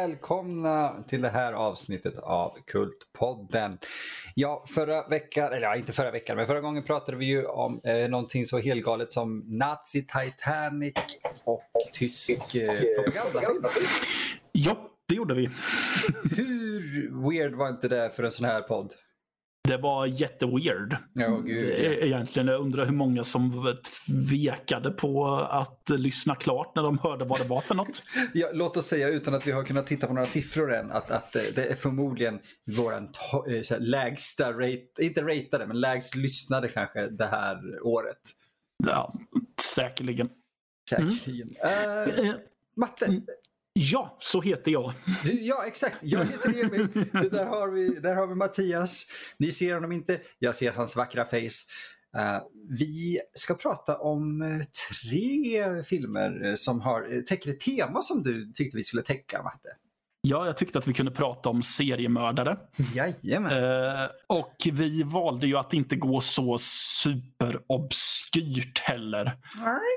välkomna till det här avsnittet av Kultpodden. Ja, förra veckan, eller ja, inte förra veckan, men förra gången pratade vi ju om eh, någonting så helgalet som Nazi Titanic och tysk eh, propagandafilm. Ja, det gjorde vi. Hur weird var inte det för en sån här podd? Det var jätteweird. Oh, gud, Egentligen. Jag undrar hur många som tvekade på att lyssna klart när de hörde vad det var för något. Ja, låt oss säga utan att vi har kunnat titta på några siffror än att, att eh, det är förmodligen to- eh, lägsta, rate, inte ratade, men lägst lyssnade kanske det här året. Ja, säkerligen. Säkerligen. Eh, Eh, Matte, Mm. Ja, så heter jag. du, ja exakt. Jag heter Emil. Det där, har vi, där har vi Mattias. Ni ser honom inte. Jag ser hans vackra face. Eh, vi ska prata om eh, tre filmer eh, som har, täcker ett tema som du tyckte vi skulle täcka, Matte. Ja, jag tyckte att vi kunde prata om seriemördare. Jajamän. Eh, och vi valde ju att inte gå så superobskyrt heller.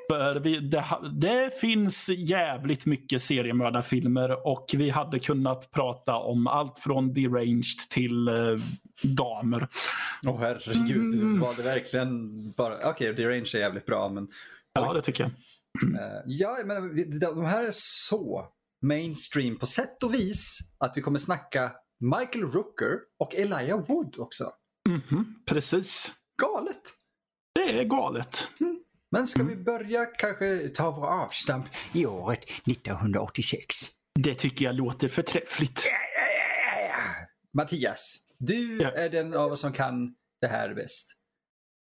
För vi, det, det finns jävligt mycket seriemördarfilmer och vi hade kunnat prata om allt från deranged till eh, damer. Åh herregud, Mm. var det verkligen bara... Okej, okay, Derange är jävligt bra men... Ja, det tycker jag. eh, ja, men de här är så mainstream på sätt och vis att vi kommer snacka Michael Rooker och Elijah Wood också. Mhm, precis. Galet! Det är galet. Men ska vi börja kanske ta vår avstamp i året 1986? Det tycker jag låter förträffligt. Mattias, du är den av oss som kan det här bäst.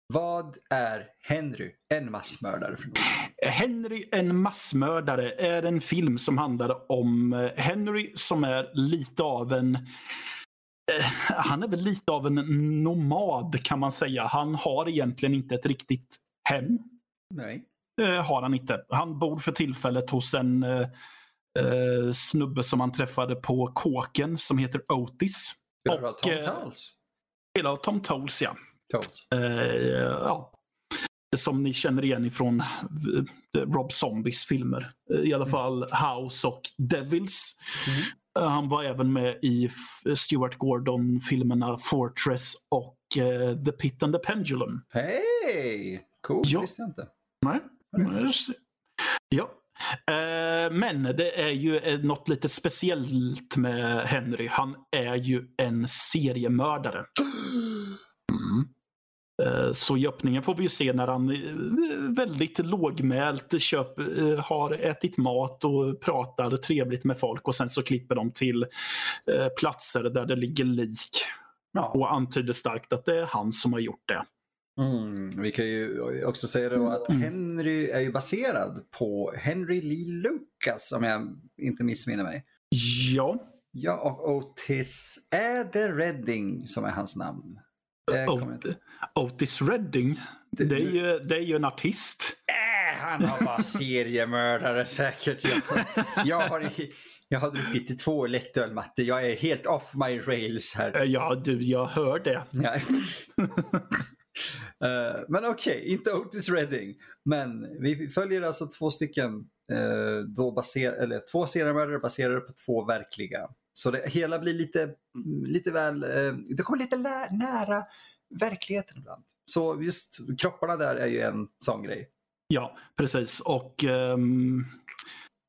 Vad är Henry, en massmördare för något? Henry en massmördare är en film som handlar om eh, Henry som är lite av en eh, han är väl lite av en nomad kan man säga. Han har egentligen inte ett riktigt hem. Nej. Eh, har han inte. Han bor för tillfället hos en eh, snubbe som han träffade på kåken som heter Otis. Spelar Och, Tom Towles? Spelar av Tom Towles, ja. Towles. Eh, ja. Som ni känner igen ifrån eh, Rob Zombies filmer. Eh, I alla fall House och Devils. Eh, Han var även med i Stuart Gordon-filmerna Fortress och The Pit and the Pendulum. Hej! Cool, Ja. visste jag inte. Nej. Ja. Men det är ju något lite speciellt med Henry. Han är ju en seriemördare. Mm. Eh, Så i öppningen får vi ju se när han eh, väldigt lågmält köp, eh, har ätit mat och pratar trevligt med folk och sen så klipper de till platser där det ligger lik Ja. och antyder starkt att det är han som har gjort det. Mm, vi kan ju också säga då att Mm. Henry är ju baserad på Henry Lee Lucas om jag inte missminner mig. Ja, Ja, och Otis är det Redding som är hans namn. Ot- Otis Redding. Det- Det är, ju, det är ju en artist. Äh, han har bara seriemördare säkert. Jag, jag, har, jag har druckit två lättöl Matte. Jag är helt off my rails här. Eh, Ja, du, jag hör det. Ja. Eh, men okej, inte Otis Redding. Men vi följer alltså två stycken eh, då baser, eller två seriemördare baserade på två verkliga. Så det hela blir lite, lite väl, eh, det kommer lite nära verkligheten ibland. Så just kropparna där är ju en sån grej. Ja, precis. Och ehm,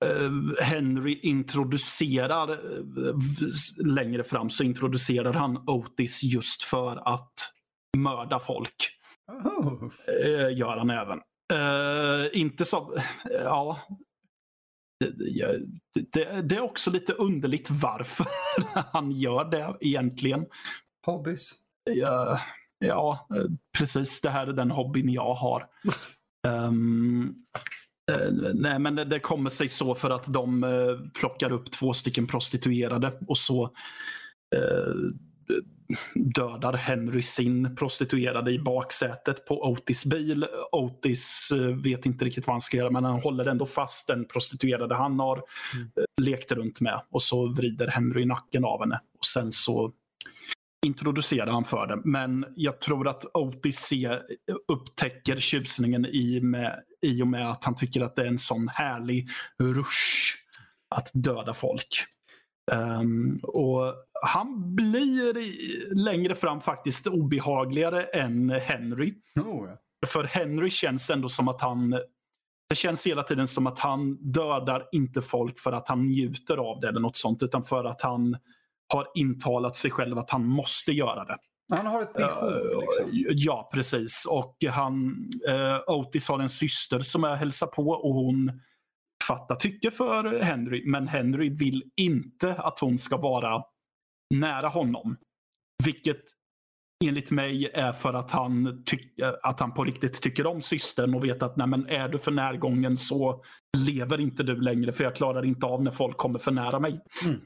eh, Henry introducerar, v- längre fram så introducerar han Otis just för att mörda folk. Oh. Eh, gör han även. Inte så... Ja. Det, det, det, är också lite underligt varför han gör det egentligen. Hobbys. Ja, ja, precis. Det här är den hobbyn jag har. Ehm, eh, nej, men det, det kommer sig så för att de eh, plockar upp två stycken prostituerade och så eh, dödar Henry sin prostituerade i baksätet på Otis bil. Otis eh, vet inte riktigt vad han ska göra men han håller ändå fast den prostituerade han har eh, lekt runt med och så vrider Henry nacken av henne. Och sen så introducerar han för det. Men jag tror att Otis C upptäcker tjusningen i, med, i och med att han tycker att det är en sån härlig rush att döda folk. Um, och Han blir längre fram faktiskt obehagligare än Henry. Oh. För Henry känns ändå som att han det känns hela tiden som att han dödar inte folk för att han njuter av det eller något sånt utan för att han har intalat sig själv att han måste göra det. Han har ett behov. Uh, liksom. Ja, precis. Och han, uh, Otis har en syster som jag hälsar på och hon fattar tycke för Henry. Men Henry vill inte att hon ska vara nära honom. Vilket enligt mig är för att han, att han på riktigt tycker om systern och vet att nej, men är du för närgången så lever inte du längre för jag klarar inte av när folk kommer för nära mig. Mm.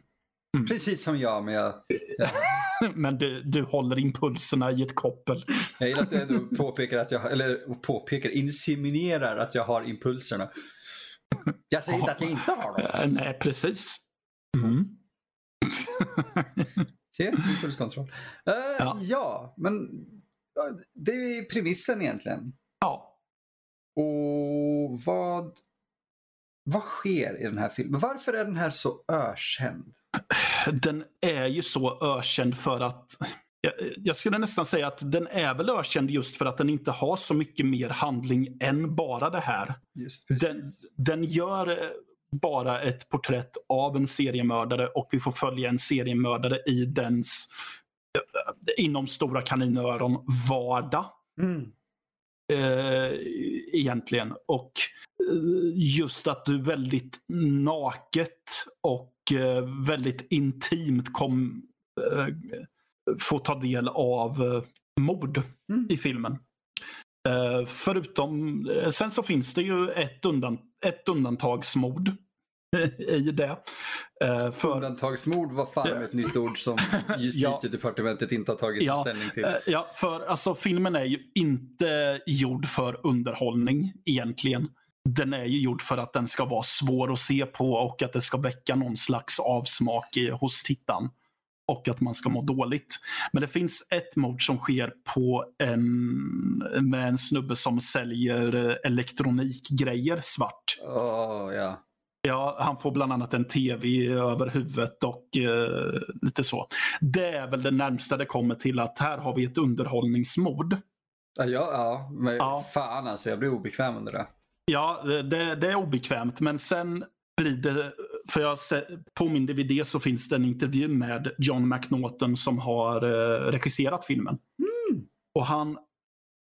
Mm. Precis som jag, men jag... Ja. men du, du håller impulserna i ett koppel. jag gillar att du påpekar att jag, eller påpekar, inseminerar att jag har impulserna. Jag säger inte att jag inte har dem. Nej, precis. Mm. Se, impulskontroll. Uh, ja. ja, men det är premissen egentligen. Ja. Och vad, vad sker i den här filmen? Varför är den här så ökänd? Den är ju så ökänd för att jag, jag skulle nästan säga att den är väl ökänd just för att den inte har så mycket mer handling än bara det här. den, den gör bara ett porträtt av en seriemördare och vi får följa en seriemördare i dens eh, inom stora kaninöron vardag. Mm. Eh, egentligen. Och eh, just att du väldigt naket och eh, väldigt intimt kom, eh, får ta del av mord mm. i filmen. Förutom, sen så finns det ju ett, undan, ett undantagsmord i det. Uh, för... Undantagsmord var fan ett nytt ord som justitiedepartementet inte har tagit ja, ställning till. Uh, ja, för alltså filmen är ju inte gjord för underhållning egentligen. Den är ju gjord för att den ska vara svår att se på och att det ska väcka någon slags avsmak i, hos tittaren. Och att man ska må dåligt. Men det finns ett mord som sker på en, med en snubbe som säljer eh, elektronikgrejer svart. Oh, ja. Ja, han får bland annat en tv över huvudet och eh, lite så. Det är väl det närmsta det kommer till att här har vi ett underhållningsmord. Ja, ja men ja. fan alltså jag blir obekväm under det. Ja, det, det är obekvämt men sen blir det, för jag på min DVD så finns det en intervju med John McNaughton som har eh, regisserat filmen. Mm. Och han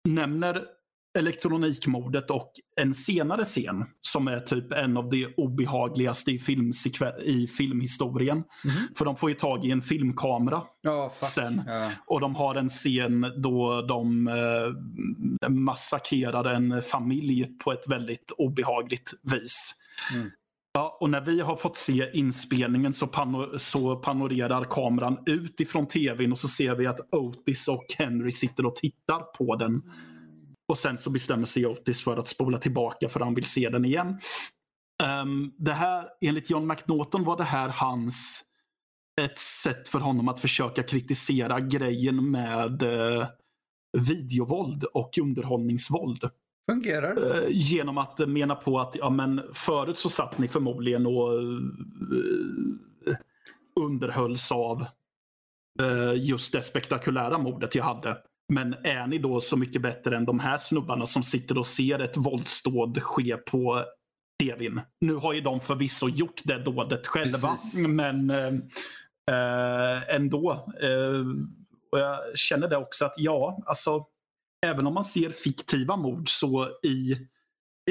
nämner elektronikmordet och en senare scen som är typ en av de obehagligaste i, i filmhistorien. Mm. För de får ju tag i en filmkamera oh, sen. Yeah. Och de har en scen då de eh, massakrerar en familj på ett väldigt obehagligt vis. Mm. Ja, och när vi har fått se inspelningen så, pano så panorerar kameran ut ifrån tvn och så ser vi att Otis och Henry sitter och tittar på den. Och sen så bestämmer sig Otis för att spola tillbaka för han vill se den igen. Um, det här, enligt John McNaughton var det här hans ett sätt för honom att försöka kritisera grejen med uh, videovåld och underhållningsvåld. Fungerar det? Uh, genom att mena på att ja, men förut så satt ni förmodligen och uh, underhölls av just det spektakulära mordet jag hade. Men är ni då så mycket bättre än de här snubbarna som sitter och ser ett våldsdåd ske på tvn? Nu har ju de förvisso gjort det dådet själva, Precis. men äh, ändå. Och jag känner det också att ja, alltså även om man ser fiktiva mord så i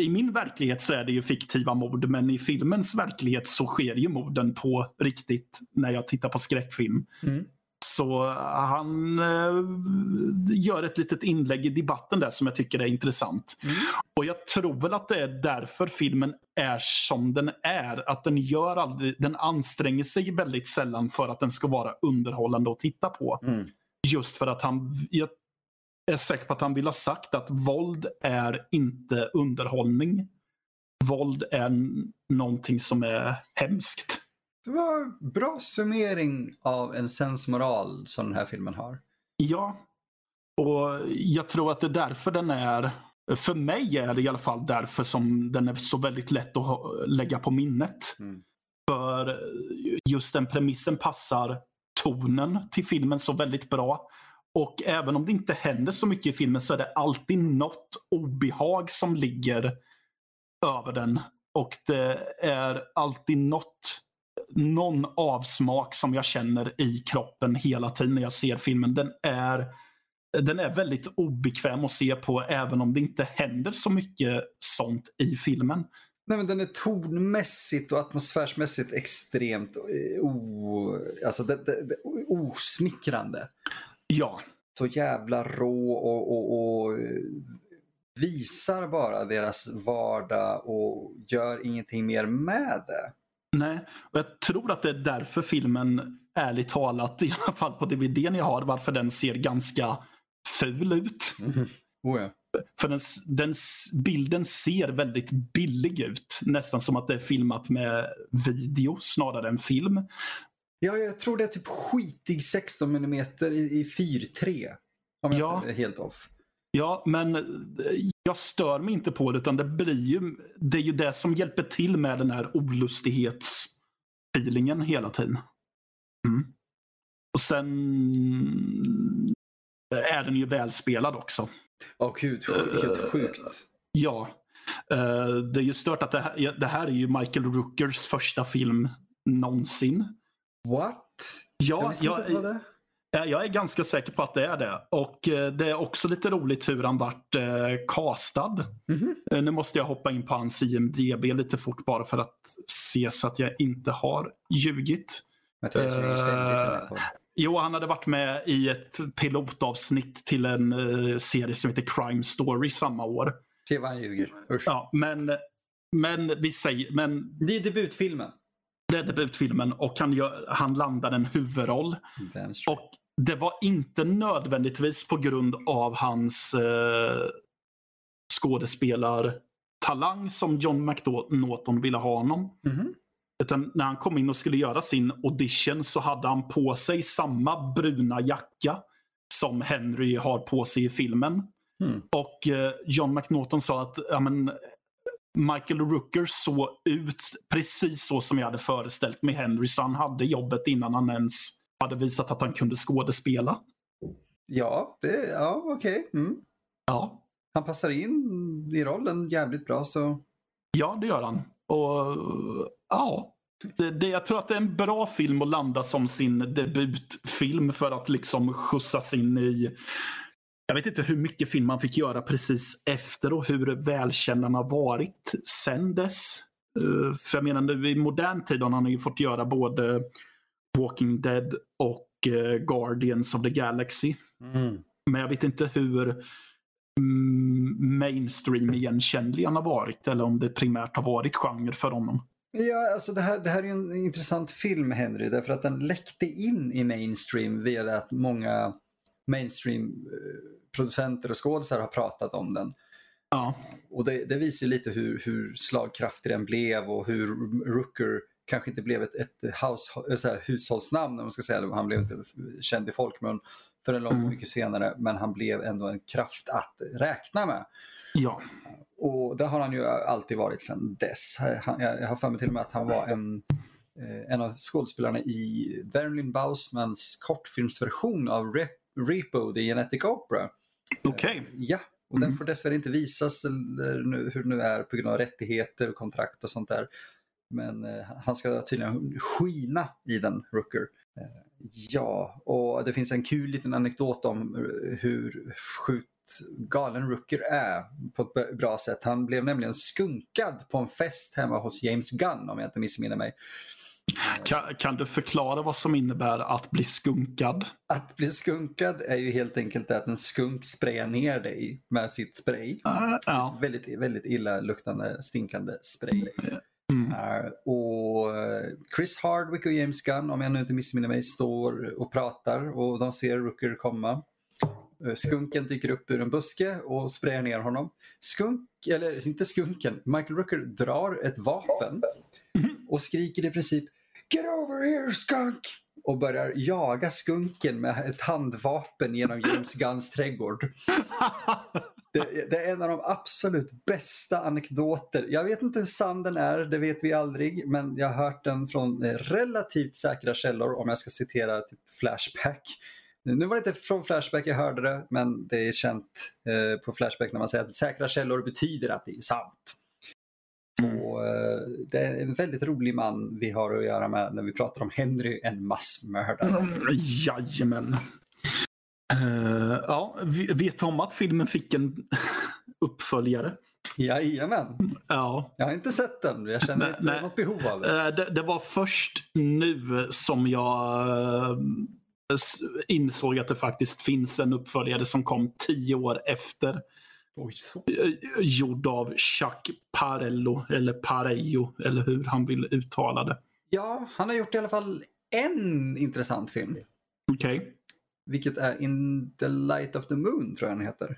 i min verklighet så är det ju fiktiva mord men i filmens verklighet så sker ju morden på riktigt när jag tittar på skräckfilm. Mm. Så han eh, gör ett litet inlägg i debatten där som jag tycker är intressant. Mm. Och jag tror väl att det är därför filmen är som den är. Att den gör aldrig, den anstränger sig väldigt sällan för att den ska vara underhållande att titta på. Mm. Just för att han, jag är säker på att han vill ha sagt att våld är inte underhållning. Våld är någonting som är hemskt. Det var bra summering av en sensmoral som den här filmen har. Ja, och jag tror att det är därför den är, för mig är det i alla fall därför som den är så väldigt lätt att lägga på minnet. Mm. För just den premissen passar tonen till filmen så väldigt bra. Och även om det inte händer så mycket i filmen så är det alltid något obehag som ligger över den. Och det är alltid något, någon avsmak som jag känner i kroppen hela tiden när jag ser filmen. Den är, den är väldigt obekväm att se på även om det inte händer så mycket sånt i filmen. Nej, men den är tonmässigt och atmosfärsmässigt extremt eh, o, alltså det, det, det, osmickrande. Ja. Så jävla rå och, och, och visar bara deras vardag och gör ingenting mer med det. Nej, och jag tror att det är därför filmen, ärligt talat, i alla fall på DVDn jag har, varför den ser ganska ful ut. Mm. Oh ja. För den, den, bilden ser väldigt billig ut. Nästan som att det är filmat med video snarare än film. Ja, jag tror det är typ skitig 16 mm i, i 4.3. Om jag inte är helt off. Ja, men eh, jag stör mig inte på det utan det blir ju, det är ju det som hjälper till med den här olustighetsfeelingen hela tiden. Mm. Och sen är den ju välspelad också. Åh oh, gud, helt eh, sjukt. Ja. Eh, det är ju stört att det här, det här är ju Michael Rookers första film någonsin. What? Ja, jag visste inte att det var det. Jag är ganska säker på att det är det. Och eh, det är också lite roligt hur han vart eh, castad. Mm -hmm. Nu måste jag hoppa in på hans IMDB lite fort bara för att se så att jag inte har ljugit. Uh, jo, han hade varit med i ett pilotavsnitt till en uh, serie som heter Crime Story samma år. Se vad han ljuger. Usch. Ja, men, men vi säger... Men... Det är debutfilmen. Det är debutfilmen och han, gör, han landar en huvudroll. Och det var inte nödvändigtvis på grund av hans eh, skådespelartalang som John McNaughton ville ha honom. Mm -hmm. Utan när han kom in och skulle göra sin audition så hade han på sig samma bruna jacka som Henry har på sig i filmen. Mm. Och eh, John McNaughton sa att ja, men, Michael Rooker såg ut precis så som jag hade föreställt mig Henry. Så han hade jobbet innan han ens hade visat att han kunde skådespela. Ja, det, ja okej. Okay. Mm. Ja. Han passar in i rollen jävligt bra så. Ja, det gör han. Och ja, det, det, jag tror att det är en bra film att landa som sin debutfilm för att liksom skjutsas in i jag vet inte hur mycket film man fick göra precis efter och hur välkänd han har varit sen dess. Uh, för jag menar nu i modern tid har han ju fått göra både Walking Dead och uh, Guardians of the Galaxy. Mm. Men jag vet inte hur mm, mainstream igenkännlig han har varit eller om det primärt har varit genre för honom. Ja, alltså det här, det här är en intressant film Henry därför att den läckte in i mainstream via att många mainstream-producenter och skådisar har pratat om den. Ja. Och det, det visar lite hur, hur slagkraftig den blev och hur Rooker kanske inte blev ett, ett house, så här, hushållsnamn, om man ska säga. Han blev inte känd i folkmun förrän långt mm. mycket senare, men han blev ändå en kraft att räkna med. Ja. Och det har han ju alltid varit sedan dess. Han, jag har för mig till och med att han var en eh, en av skådespelarna i Verlin Bausmans kortfilmsversion av Rep Repo, The Genetic Opera. Okej. Okay. Ja, och mm. den får dessvärre inte visas eller nu, hur det nu är på grund av rättigheter och kontrakt och sånt där. Men eh, han ska tydligen skina i den, Rooker. Eh, ja, och det finns en kul liten anekdot om eh, hur sjukt galen Rooker är på ett bra sätt. Han blev nämligen skunkad på en fest hemma hos James Gunn om jag inte missminner mig. Kan, kan, du förklara vad som innebär att bli skunkad? Att bli skunkad är ju helt enkelt att en skunk sprayar ner dig med sitt spray. Uh, ja. Väldigt, väldigt illa luktande, stinkande spray. Mm. Uh, och Chris Hardwick och James Gunn, om jag nu inte missminner mig, står och pratar och de ser Rooker komma. Eh, skunken dyker upp ur en buske och sprayar ner honom. Skunk, eller inte skunken, Michael Rooker drar ett vapen och skriker i princip Get over here skunk! Och börjar jaga skunken med ett handvapen genom James Gunns trädgård. Det, det, är en av de absolut bästa anekdoter. Jag vet inte hur sann den är, det vet vi aldrig. Men jag har hört den från relativt säkra källor om jag ska citera typ Flashback. Nu var det inte från Flashback jag hörde det, men det är känt eh, på Flashback när man säger att säkra källor betyder att det är sant. Och, eh, det är en väldigt rolig man vi har att göra med när vi pratar om Henry, en massmördare. Mm, jajamän. Uh, ja, vet om att filmen fick en uppföljare? Jajamän. Ja. Jag har inte sett den. Jag känner inte nej. något behov av det. Uh, det. det. var först nu som jag uh, insåg att det faktiskt finns en uppföljare som kom tio år efter. Oj, så. Gjord av Chuck Parello, eller Parejo, eller hur han vill uttala det. Ja, han har gjort i alla fall en intressant film. Okej. Okay. Vilket är In the light of the moon tror jag den heter.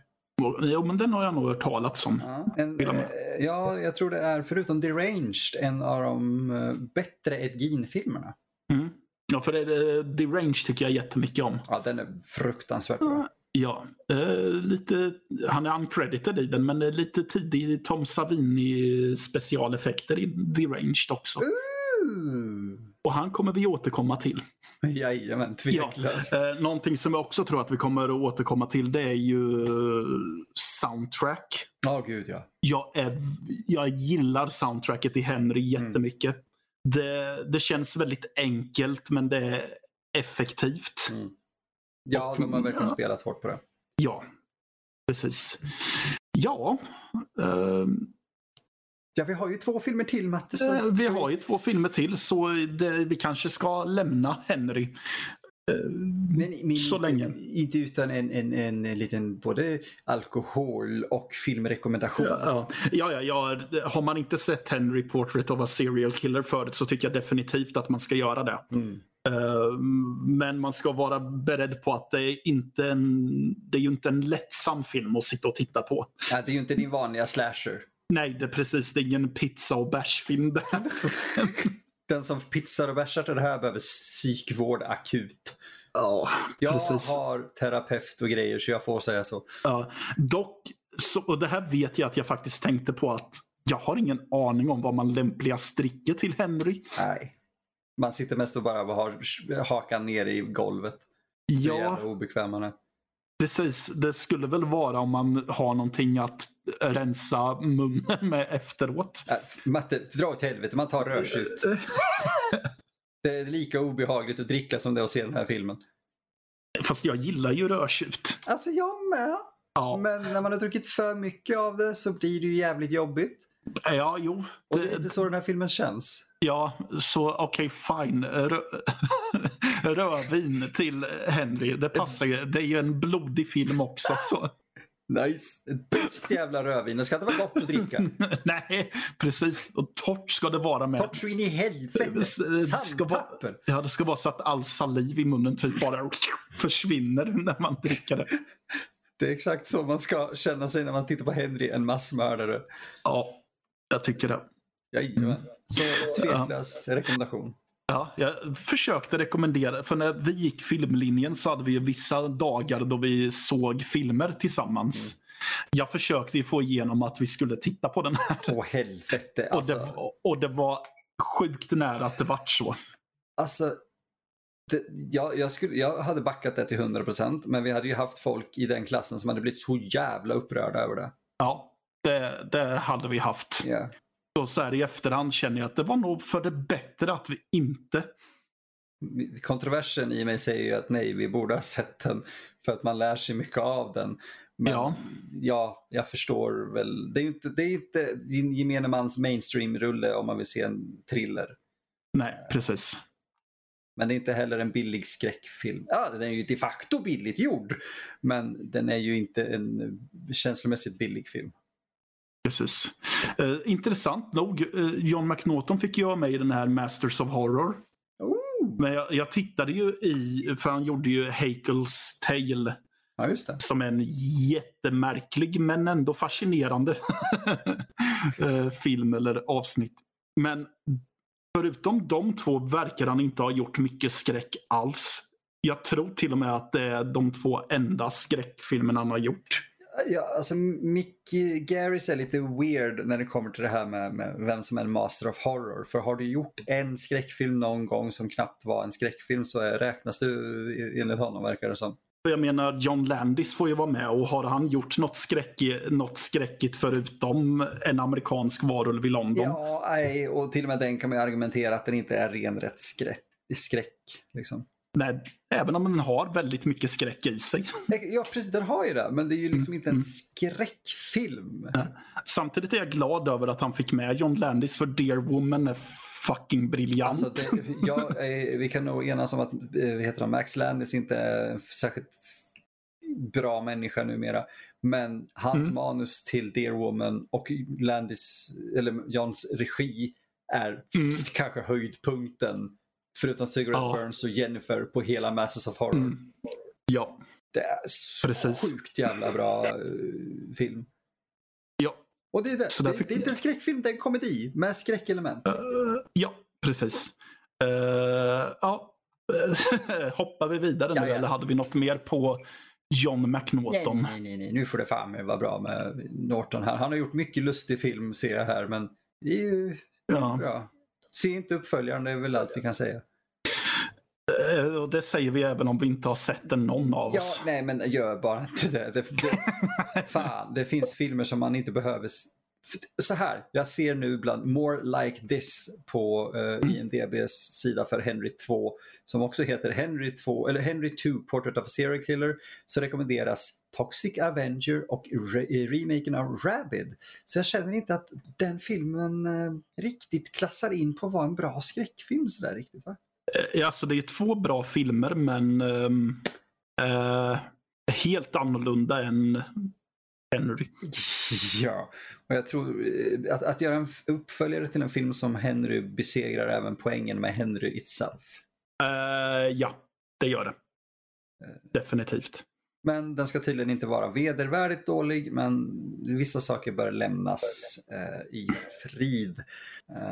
Jo, men den har jag nog hört talas om. Ja, en, eh, ja, jag tror det är förutom Deranged en av de eh, bättre Ed Gein-filmerna. Mm. Ja, för det, Deranged tycker jag jättemycket om. Ja, den är fruktansvärt bra. Ja, eh, lite, han är uncredited i den, men lite tidig Tom Savini specialeffekter i Deranged också. Ooh. Och han kommer vi återkomma till. Jajamän, tveklöst. Ja. Eh, någonting som jag också tror att vi kommer att återkomma till det är ju soundtrack. Ja, oh, gud ja. Jag, är, jag gillar soundtracket i Henry jättemycket. Mm. Det, det känns väldigt enkelt men det är effektivt. Mm. Ja, de har verkligen spelat hårt på det. Ja, precis. Ja, eh, Ja, vi har ju två filmer till Matte. Så... Eh, vi har ju två filmer till så det, vi kanske ska lämna Henry. Eh, men, men, så länge. Inte utan en, en, en liten både alkohol och filmrekommendation. Ja, ja, ja, ja, har man inte sett Henry Portrait of a Serial Killer förut så tycker jag definitivt att man ska göra det. Mm. Uh, men man ska vara beredd på att det är inte en, det är ju inte en lättsam film att sitta och titta på. Ja, det är ju inte din vanliga slasher. Nej, det är precis. Det är ingen pizza och bärsfilm. Den som pizzar och bärsar till det här behöver psykvård akut. Ja, jag precis. har terapeut och grejer så jag får säga så. Ja, dock, så, och det här vet jag att jag faktiskt tänkte på att jag har ingen aning om vad man lämpligast dricker till Henry. Nej. Man sitter mest och bara har hakan ner i golvet. Ja. Obekväma Precis, det skulle väl vara om man har någonting att rensa munnen med efteråt. Äh, Matte, dra åt helvete, man tar rödtjut. det är lika obehagligt att dricka som det är att se den här filmen. Fast jag gillar ju rödtjut. Alltså jag med. Ja. Men när man har druckit för mycket av det så blir det ju jävligt jobbigt. Ja, jo. Och det är inte så den här filmen känns. Ja, så okej okay, fine. Rö rödvin till Henry, det passar ju. Det är ju en blodig film också. Så. Nice. Ett beskt jävla rödvin. Det ska inte vara gott att dricka. Nej, precis. Och torrt ska det vara med. Torrt så in i helvete. Sandpapper. Ja, det ska vara så att all saliv i munnen typ bara försvinner när man dricker det. Det är exakt så man ska känna sig när man tittar på Henry, en massmördare. Ja, jag tycker det. Jajamän. Så tveklös ja. rekommendation. Ja, jag försökte rekommendera, för när vi gick filmlinjen så hade vi vissa dagar då vi såg filmer tillsammans. Mm. Jag försökte få igenom att vi skulle titta på den här. Åh helvete. Alltså. Och, det, alltså. och det var sjukt nära att det vart så. Alltså, det, jag, jag, skulle, jag hade backat det till 100% men vi hade ju haft folk i den klassen som hade blivit så jävla upprörda över det. Ja, det, det hade vi haft. Yeah. Så, så här i efterhand känner jag att det var nog för det bättre att vi inte Kontroversen i mig säger ju att nej, vi borde ha sett den för att man lär sig mycket av den. Men ja, ja jag förstår väl. Det är inte, det är inte gemene mans mainstream-rulle om man vill se en thriller. Nej, precis. Men det är inte heller en billig skräckfilm. Ja, den är ju de facto billigt gjord. Men den är ju inte en känslomässigt billig film. Precis. Uh, intressant nog, uh, John McNaughton fick ju vara med i den här Masters of Horror. Oh. Men jag, jag, tittade ju i, för han gjorde ju Hakel's Tale. Ja, som en jättemärklig men ändå fascinerande uh, film eller avsnitt. Men förutom de två verkar han inte ha gjort mycket skräck alls. Jag tror till och med att det är de två enda skräckfilmerna han har gjort. Ja, alltså Mickey Garris är lite weird när det kommer till det här med, med, vem som är en master of horror. För har du gjort en skräckfilm någon gång som knappt var en skräckfilm så är, räknas du enligt honom verkar det som. Jag menar, John Landis får ju vara med och har han gjort något, skräckig, något skräckigt förutom en amerikansk varulv i London? Ja, nej, och till och med den kan man ju argumentera att den inte är ren rätt skräck. skräck liksom. Nej, även om den har väldigt mycket skräck i sig. Ja, precis. Den har ju det. Men det är ju liksom mm. inte en mm. skräckfilm. Samtidigt är jag glad över att han fick med John Landis för Dear Woman är fucking briljant. Alltså det, ja, vi kan nog enas om att eh, heter han, Max Landis inte är en särskilt bra människa numera. Men hans mm. manus till Dear Woman och Landis, eller Johns regi är mm. kanske höjdpunkten Förutom Cigarette ja. Burns och Jennifer på hela Masters of Horror. Mm. Ja. Det är så Precis. sjukt jävla bra uh, film. Ja. Och det är det. Det, fick... det, är inte en skräckfilm, det är en komedi med skräckelement. Uh, ja, precis. Uh, ja. Hoppar vi vidare nu ja, ja. eller hade vi något mer på John McNaughton? Nej, nej, nej, nu får det fan vara bra med Norton här. Han har gjort mycket lustig film ser jag här men det är ju ja. bra. Se inte uppföljaren, det är väl allt vi kan säga. Eh, och det säger vi även om vi inte har sett den någon av oss. Ja, nej men gör bara inte det. det, det fan, det finns filmer som man inte behöver så här, jag ser nu bland More Like This på eh, uh, IMDBs sida för Henry 2 som också heter Henry 2, eller Henry 2 Portrait of a Serial Killer så rekommenderas Toxic Avenger och re eh, remaken av Rabid. Så jag känner inte att den filmen uh, riktigt klassar in på att vara en bra skräckfilm sådär riktigt va? Ja, alltså det är två bra filmer men um, helt annorlunda än Henry. Ja, och jag tror eh, att, att göra en uppföljare till en film som Henry besegrar även poängen med Henry itself. Uh, ja, det gör det. Uh, Definitivt. Men den ska tydligen inte vara vedervärdigt dålig, men vissa saker bör lämnas uh, i frid.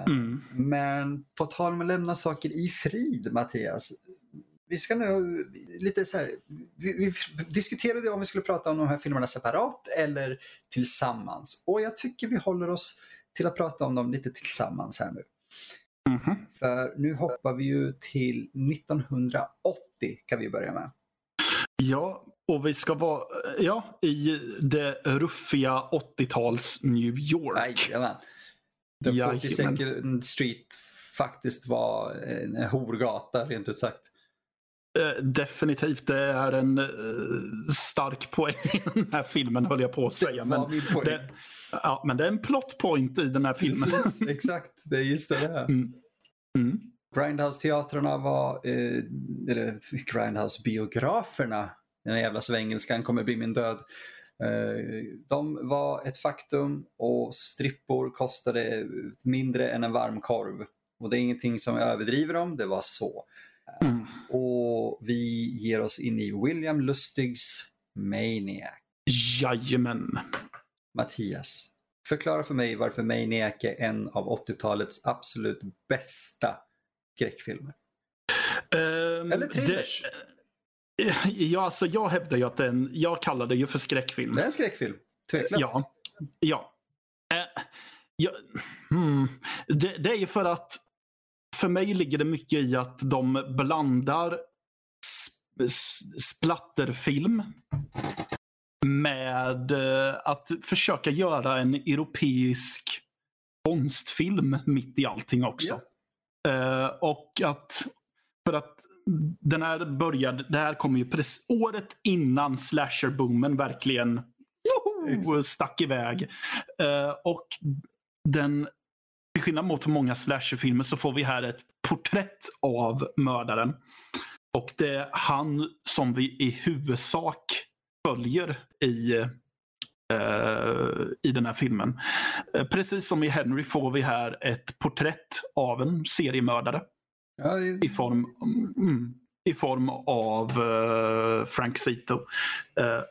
Mm. Men på tal om att lämna saker i frid, Mattias vi ska nu lite så här, vi, vi, diskuterade om vi skulle prata om de här filmerna separat eller tillsammans. Och jag tycker vi håller oss till att prata om dem lite tillsammans här nu. Mm -hmm. För nu hoppar vi ju till 1980 kan vi börja med. Ja, och vi ska vara ja, i det ruffiga 80-tals New York. Jajamän. The 42nd Street faktiskt var en horgata rent ut sagt. Eh, definitivt, det är en uh, stark poäng i den här filmen höll jag på att säga. Men det, ja, men det är en plot point i den här filmen. Precis, exakt, det är just det där. Mm. Mm. Grindhouse-teatrarna var, eh, eller Grindhouse-biograferna, den här jävla svengelskan kommer bli min död. Eh, de var ett faktum och strippor kostade mindre än en varm korv. Och det är ingenting som jag överdriver om, det var så. Mm. Och vi ger oss in i William Lustigs Maniac. Jajamän. Mattias, förklara för mig varför Maniac är en av 80-talets absolut bästa skräckfilmer. Um, Eller thrillers. Det, ja, alltså jag hävdar ju att den, jag kallar det ju för skräckfilm. Det är en skräckfilm, tveklöst. Ja. ja. Uh, ja hmm. det, det är ju för att för mig ligger det mycket i att de blandar splatterfilm med eh, att försöka göra en europeisk konstfilm mitt i allting också. Yeah. och att för att den här började, det här kom ju precis året innan slasherboomen verkligen woho, stack iväg. Uh, och den till skillnad mot många slasherfilmer så får vi här ett porträtt av mördaren. Och det är han som vi i huvudsak följer i, uh, i den här filmen. Uh, precis som i Henry får vi här ett porträtt av en seriemördare. Ja, det... I form, mm, i form av uh, Frank Zito.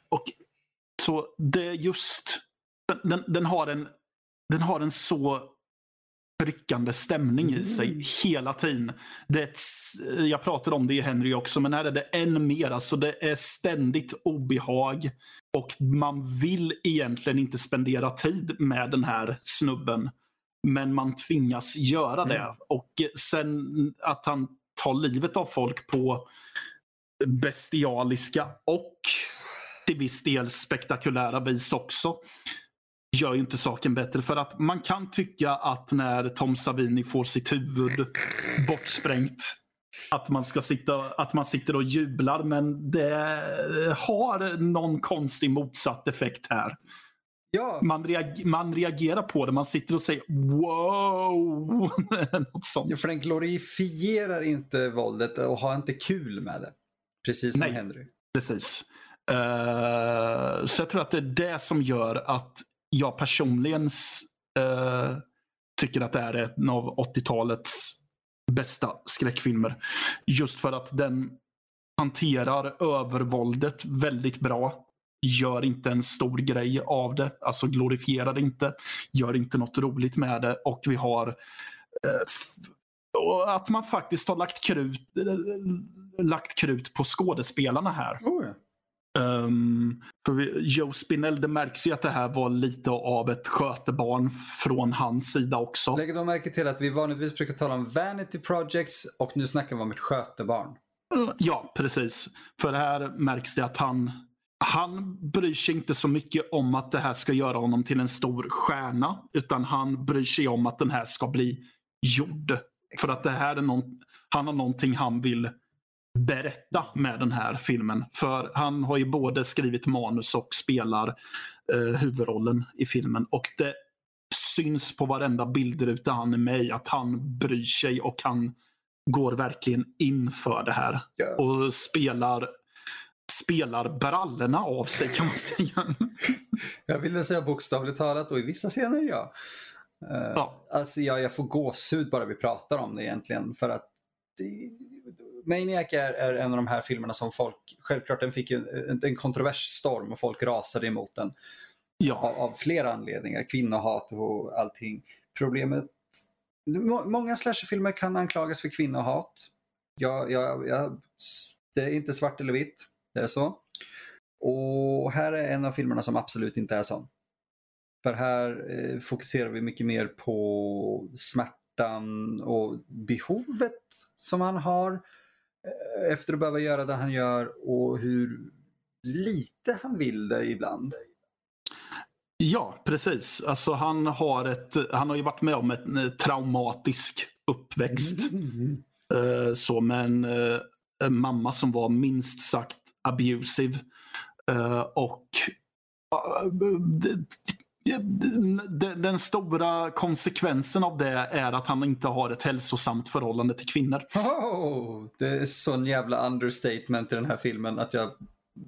och så det är just, den, den, har en, den har en så tryckande stämning i sig hela tiden. Det ett, jag pratade om det i Henry också, men här är det än mer. Alltså det är ständigt obehag och man vill egentligen inte spendera tid med den här snubben. Men man tvingas göra det. Mm. Och sen att han tar livet av folk på bestialiska och till viss del spektakulära vis också gör ju inte saken bättre. För att man kan tycka att när Tom Savini får sitt huvud bortsprängt att man, ska sitta, att man sitter och jublar men det har någon konstig motsatt effekt här. Ja, Man, reag- man reagerar på det, man sitter och säger wow. Något sånt. för den glorifierar inte våldet och har inte kul med det. Precis som Nej. Henry. Precis. Eh, så jag tror att det är det som gör att jag personligen eh, tycker att det är en av 80-talets bästa skräckfilmer. Just för att den hanterar övervåldet väldigt bra. Gör inte en stor grej av det. Alltså glorifierar det inte. Gör inte något roligt med det. Och vi har eh, och att man faktiskt har lagt krut, eh, lagt krut på skådespelarna här. Oh, ja. Um, vi, Joe Spinell, det märks ju att det här var lite av ett skötebarn från hans sida också. Lägg då märke till att vi vanligtvis brukar tala om vanity projects och nu snackar vi om ett skötebarn. Mm, Ja, precis. För här märks det att han, han bryr sig inte så mycket om att det här ska göra honom till en stor stjärna. Utan han bryr sig om att den här ska bli gjord. För att det här är någon, han har någonting han vill berätta med den här filmen. För han har ju både skrivit manus och spelar eh, huvudrollen i filmen. Och det syns på varenda bildruta han är med i att han bryr sig och han går verkligen in för det här. Ja. Och spelar, spelar brallorna av sig kan man säga. Jag ville säga bokstavligt talat och i vissa scener ja. Uh, Ja. Alltså ja, jag får gåshud bara vi pratar om det egentligen. För att det, Maniac är, är en av de här filmerna som folk, självklart den fick en, en kontroversstorm och folk rasade emot den. Ja, av, av flera anledningar. Kvinnohat och allting. Problemet... må- Många slasherfilmer kan anklagas för kvinnohat. Jag, jag, jag, det är inte svart eller vitt. Det är så. Och här är en av filmerna som absolut inte är sån. För här eh, fokuserar vi mycket mer på smärtan och behovet som han har efter att behöva göra det han gör och hur lite han vill det ibland. ja precis. Alltså, han, har ett, han har ju varit med om en traumatisk uppväxt. Eh, så med en, eh, en mamma som var minst sagt abusive. Eh, och den stora konsekvensen av det är att han inte har ett hälsosamt förhållande till kvinnor. Oh, det är sån jävla understatement i den här filmen att jag...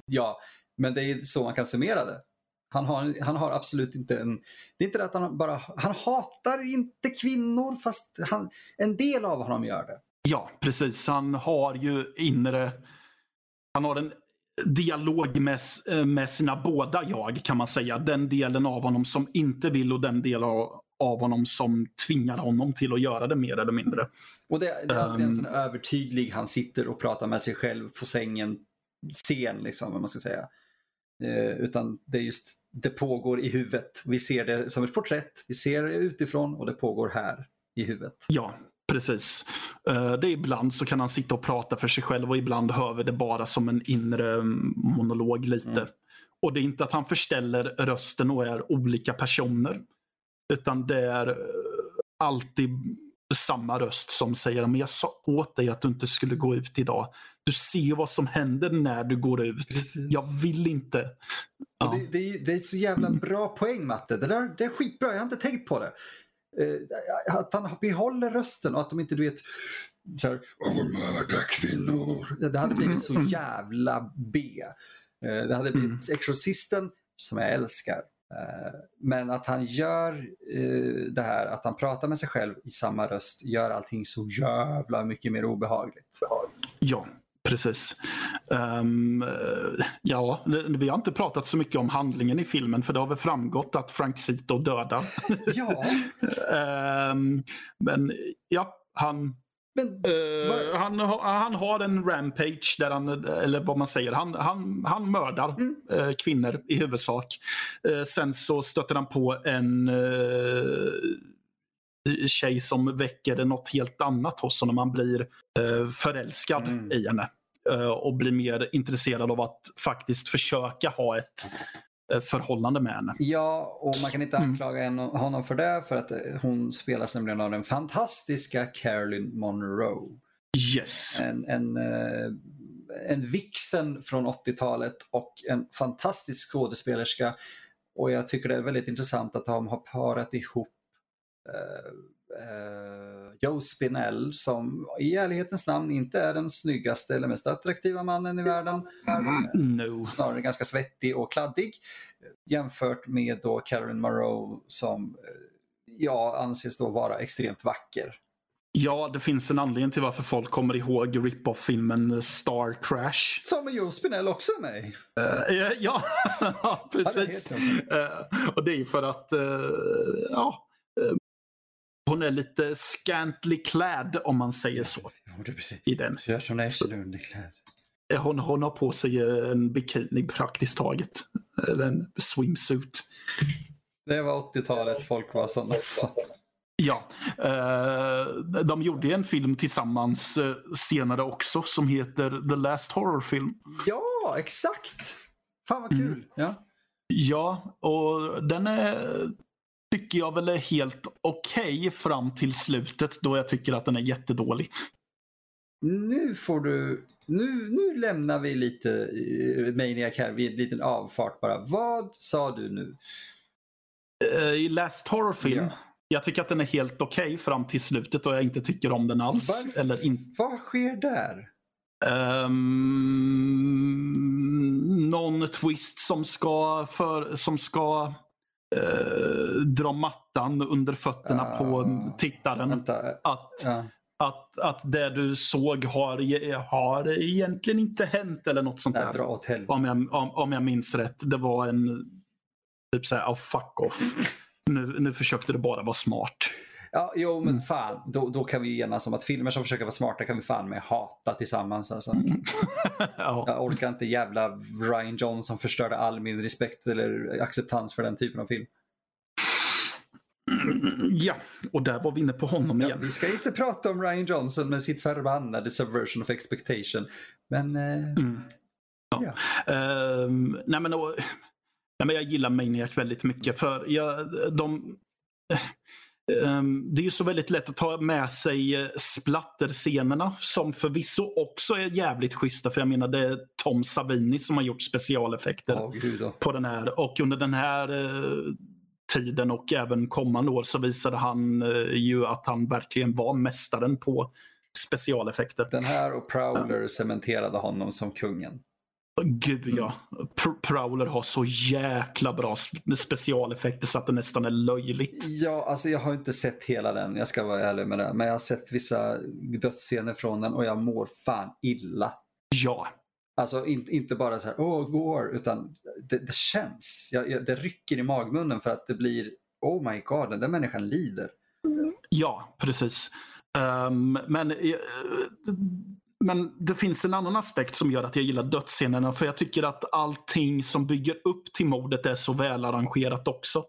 Ja, men det är så man kan summera det. Han har, han har absolut inte en... Det är inte det att han bara... Han hatar inte kvinnor fast han, en del av honom gör det. Ja, precis. Han har ju inre... Han har en dialog med, eh, med sina båda jag, kan man säga. Den delen av honom som inte vill och den delen av, av honom som tvingar honom till att göra det mer eller mindre. Och det, det är aldrig en Um. sån övertydlig, han sitter och pratar med sig själv på sängen scen, liksom, vad man ska säga. Eh, utan det är just, det pågår i huvudet. Vi ser det som ett porträtt, vi ser det utifrån och det pågår här i huvudet. Ja, precis. Eh, Det ibland så kan han sitta och prata för sig själv och ibland hör vi det bara som en inre mm, monolog lite. Mm. Och det är inte att han förställer rösten och är olika personer. Utan det är eh, alltid samma röst som säger men jag sa åt dig att du inte skulle gå ut idag. Du ser vad som händer när du går ut. Precis. Jag vill inte. Ja. det, det, är- det är så jävla bra poäng Matte. Det, där, det är skitbra, jag har inte tänkt på det. Eh, att han behåller rösten och att de inte du vet så här, "Åh, mörda kvinnor. Det hade blivit så jävla B. Eh, det hade blivit Exorcisten som jag älskar. Eh, men att han gör eh, det här, att han pratar med sig själv i samma röst, gör allting så jävla mycket mer obehagligt. Ja, Precis. Um, ja, vi har inte pratat så mycket om handlingen i filmen för det har väl framgått att Frank Zito dödar. Ja. um, men ja, han, Men, uh, han, han har en rampage där han, eller vad man säger, han, han, han mördar Mm. uh, kvinnor i huvudsak. Uh, sen så stöter han på en tjej som väcker något helt annat hos honom. Han blir uh, förälskad Mm. i henne uh, och blir mer intresserad av att faktiskt försöka ha ett uh, förhållande med henne. Ja, och man kan inte Mm. anklaga henne- honom för det för att eh, hon spelas nämligen av den fantastiska Carolyn Monroe. Yes. En, en, eh, en vixen från 80-talet och en fantastisk skådespelerska. Och jag tycker det är väldigt intressant att de har parat ihop eh, eh, Joe Spinell som i ärlighetens namn inte är den snyggaste eller mest attraktiva mannen i världen. No. Snarare ganska svettig och kladdig. Jämfört med då Carolyn Monroe som eh, jag anses då vara extremt vacker. Ja, det finns en anledning till varför folk kommer ihåg rip-off-filmen Star Crash. Som är Joe Spinell också med i. Eh, ja, precis. Ja, det Eh, och det är för att eh, ja, eh, hon är lite scantly clad om man säger så. Precis. I den. Klädd. Eh, Hon, hon har på sig eh, en bikini praktiskt taget. Eller en swimsuit. Det var 80-talet, folk var sådana. Ja, eh, de gjorde en film tillsammans senare också som heter The Last Horror Film. Ja, exakt! Fan vad kul. Mm. Ja. Ja, och den är, tycker jag väl är helt okej fram till slutet då jag tycker att den är jättedålig. Nu får du, nu, nu lämnar vi lite eh, Maniac här vid en liten avfart bara. Vad sa du nu? Eh, I Last Horror Film, Ja. jag tycker att den är helt okej fram till slutet och jag inte tycker om den alls. Varför- Eller in, Vad sker där? Ehm, någon twist som ska, för, som ska eh, dra mattan under fötterna Ah. på tittaren. Vänta. Att, Ja. att, att det du såg har, har egentligen inte hänt eller något sånt där. dra åt helvete. Om jag, om, om jag minns rätt. Det var en typ såhär, oh, fuck off. Nu, nu försökte du bara vara smart. Ja, jo men Mm. fan, då, då kan vi enas om att filmer som försöker vara smarta kan vi fan med hata tillsammans. Alltså. ja. Jag orkar inte jävla Ryan Johnson förstörde all min respekt eller acceptans för den typen av film. ja, och där var vi inne på honom Ja, igen. vi ska inte prata om Ryan Johnson med sitt förbannade subversion of expectation. Men eh, Mm. Ja. Ehm, nej, men, och, nej, men jag gillar Maniac väldigt mycket för jag, de, ehm, det är ju så väldigt lätt att ta med sig eh, splatterscenerna som förvisso också är jävligt schyssta. För jag menar det är Tom Savini som har gjort specialeffekter då. på den här. Och under den här eh, tiden och även kommande år så visade han eh, ju att han verkligen var mästaren på specialeffekter. Den här och Prowler cementerade honom som kungen. Gud ja. Pr- Prowler har så jäkla bra sp- specialeffekter så att det nästan är löjligt. Ja, alltså jag har inte sett hela den, jag ska vara ärlig med det. Men jag har sett vissa dödsscener från den och jag mår fan illa. Ja. Alltså in, inte bara så här, åh, går, utan det, det känns. Jag, jag, det rycker i magmunnen för att det blir, oh my god, den där människan lider. Ja, precis. Ehm, men, eh, men det finns en annan aspekt som gör att jag gillar dödsscenerna. För jag tycker att allting som bygger upp till mordet är så välarrangerat också.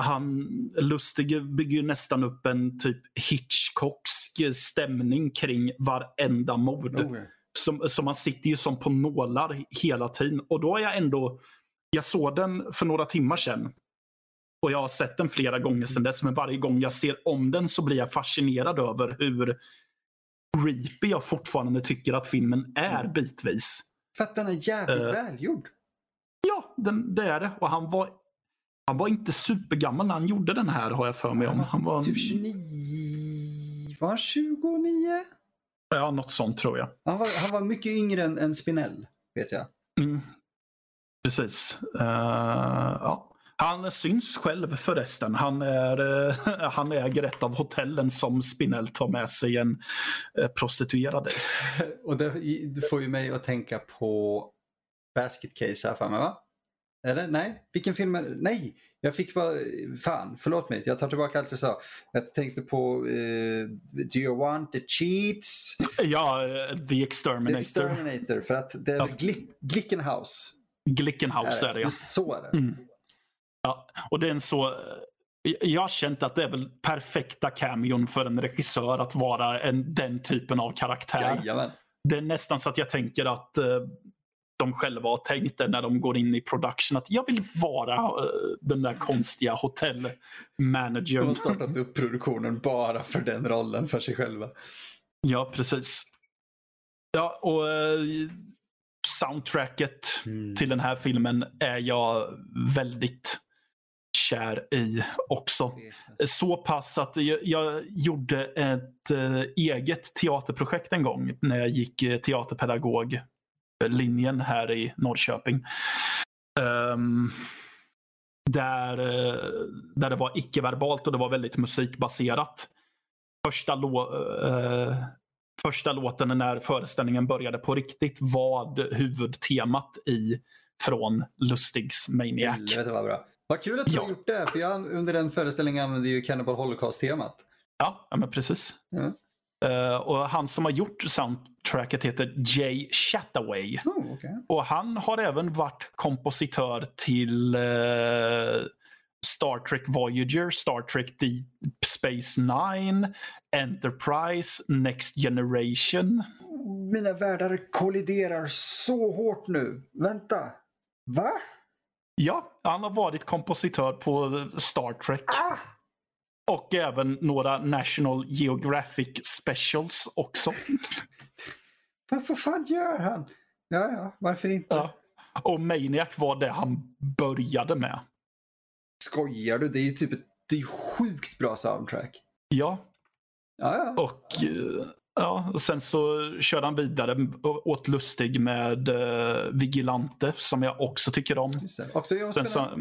Han, Lustig bygger nästan upp en typ Hitchcocksk stämning kring varenda mord. Oh, som, som man sitter ju som på nålar hela tiden. Och då är jag ändå, jag såg den för några timmar sedan. Och jag har sett den flera gånger sedan dess. Men varje gång jag ser om den så blir jag fascinerad över hur creepy jag fortfarande tycker att filmen är bitvis. För att den är jävligt Eh. välgjord. Ja, den, det är det. Och han var, han var inte supergammal när han gjorde den här har jag för mig om. Han var Typ 29, var han 29? ja, något sånt tror jag. Han var, han var mycket yngre än, än Spinell, vet jag. Mm. Precis. Eh, ja. Han syns själv förresten. Han, är, eh, han äger ett av hotellen som Spinell tar med sig en eh, prostituerad i. Och det, du får ju mig att tänka på Basket Case här för mig va? Eller nej, vilken film är det? Nej, jag fick bara, fan, förlåt mig, jag tar tillbaka allt jag sa. Jag tänkte på uh, Do you want the cheats? Ja, uh, The Exterminator. The Exterminator, för att det är ja. Gli Glickenhaus. Glickenhaus är det, ja. Just så är det. Mm. Ja, och det är en så... Jag har känt att det är väl perfekta cameon för en regissör att vara en, den typen av karaktär. Jajamän. Det är nästan så att jag tänker att uh, de själva har tänkt det när de går in i production. Att jag vill vara uh, den där konstiga hotellmanagern. De har startat upp produktionen bara för den rollen för sig själva. Ja, precis. Ja, och uh, soundtracket mm. till den här filmen är jag väldigt kär i också. Så pass att jag, jag gjorde ett äh, eget teaterprojekt en gång när jag gick äh, teaterpedagoglinjen här i Norrköping. Um, där, äh, där det var icke-verbalt och det var väldigt musikbaserat. Första, lå, första låten när föreställningen började på riktigt var huvudtemat i från Lustigs Maniac. Helvete vad bra. Vad kul att du ja. har gjort det, för jag under den föreställningen använde ju Cannibal Holocaust-temat. Ja, ja men precis. Ja. Uh, och han som har gjort soundtracket heter Jay Chataway. Oh, okay. Och han har även varit kompositör till uh, Star Trek Voyager, Star Trek Deep Space Nine, Enterprise, Next Generation. Mina världar kolliderar så hårt nu. Vänta. Va? Ja, han har varit kompositör på Star Trek. Ah! Och även några National Geographic Specials också. Vad fan gör han? Ja, ja, varför inte? Ja. Och Maniac var det han började med. Skojar du? Det är ju typ ett det är sjukt bra soundtrack. Ja. Ja, ja. Och eh, Ja, och sen så körde han vidare åt Lustig med uh, Vigilante som jag också tycker om. Också jag sen så,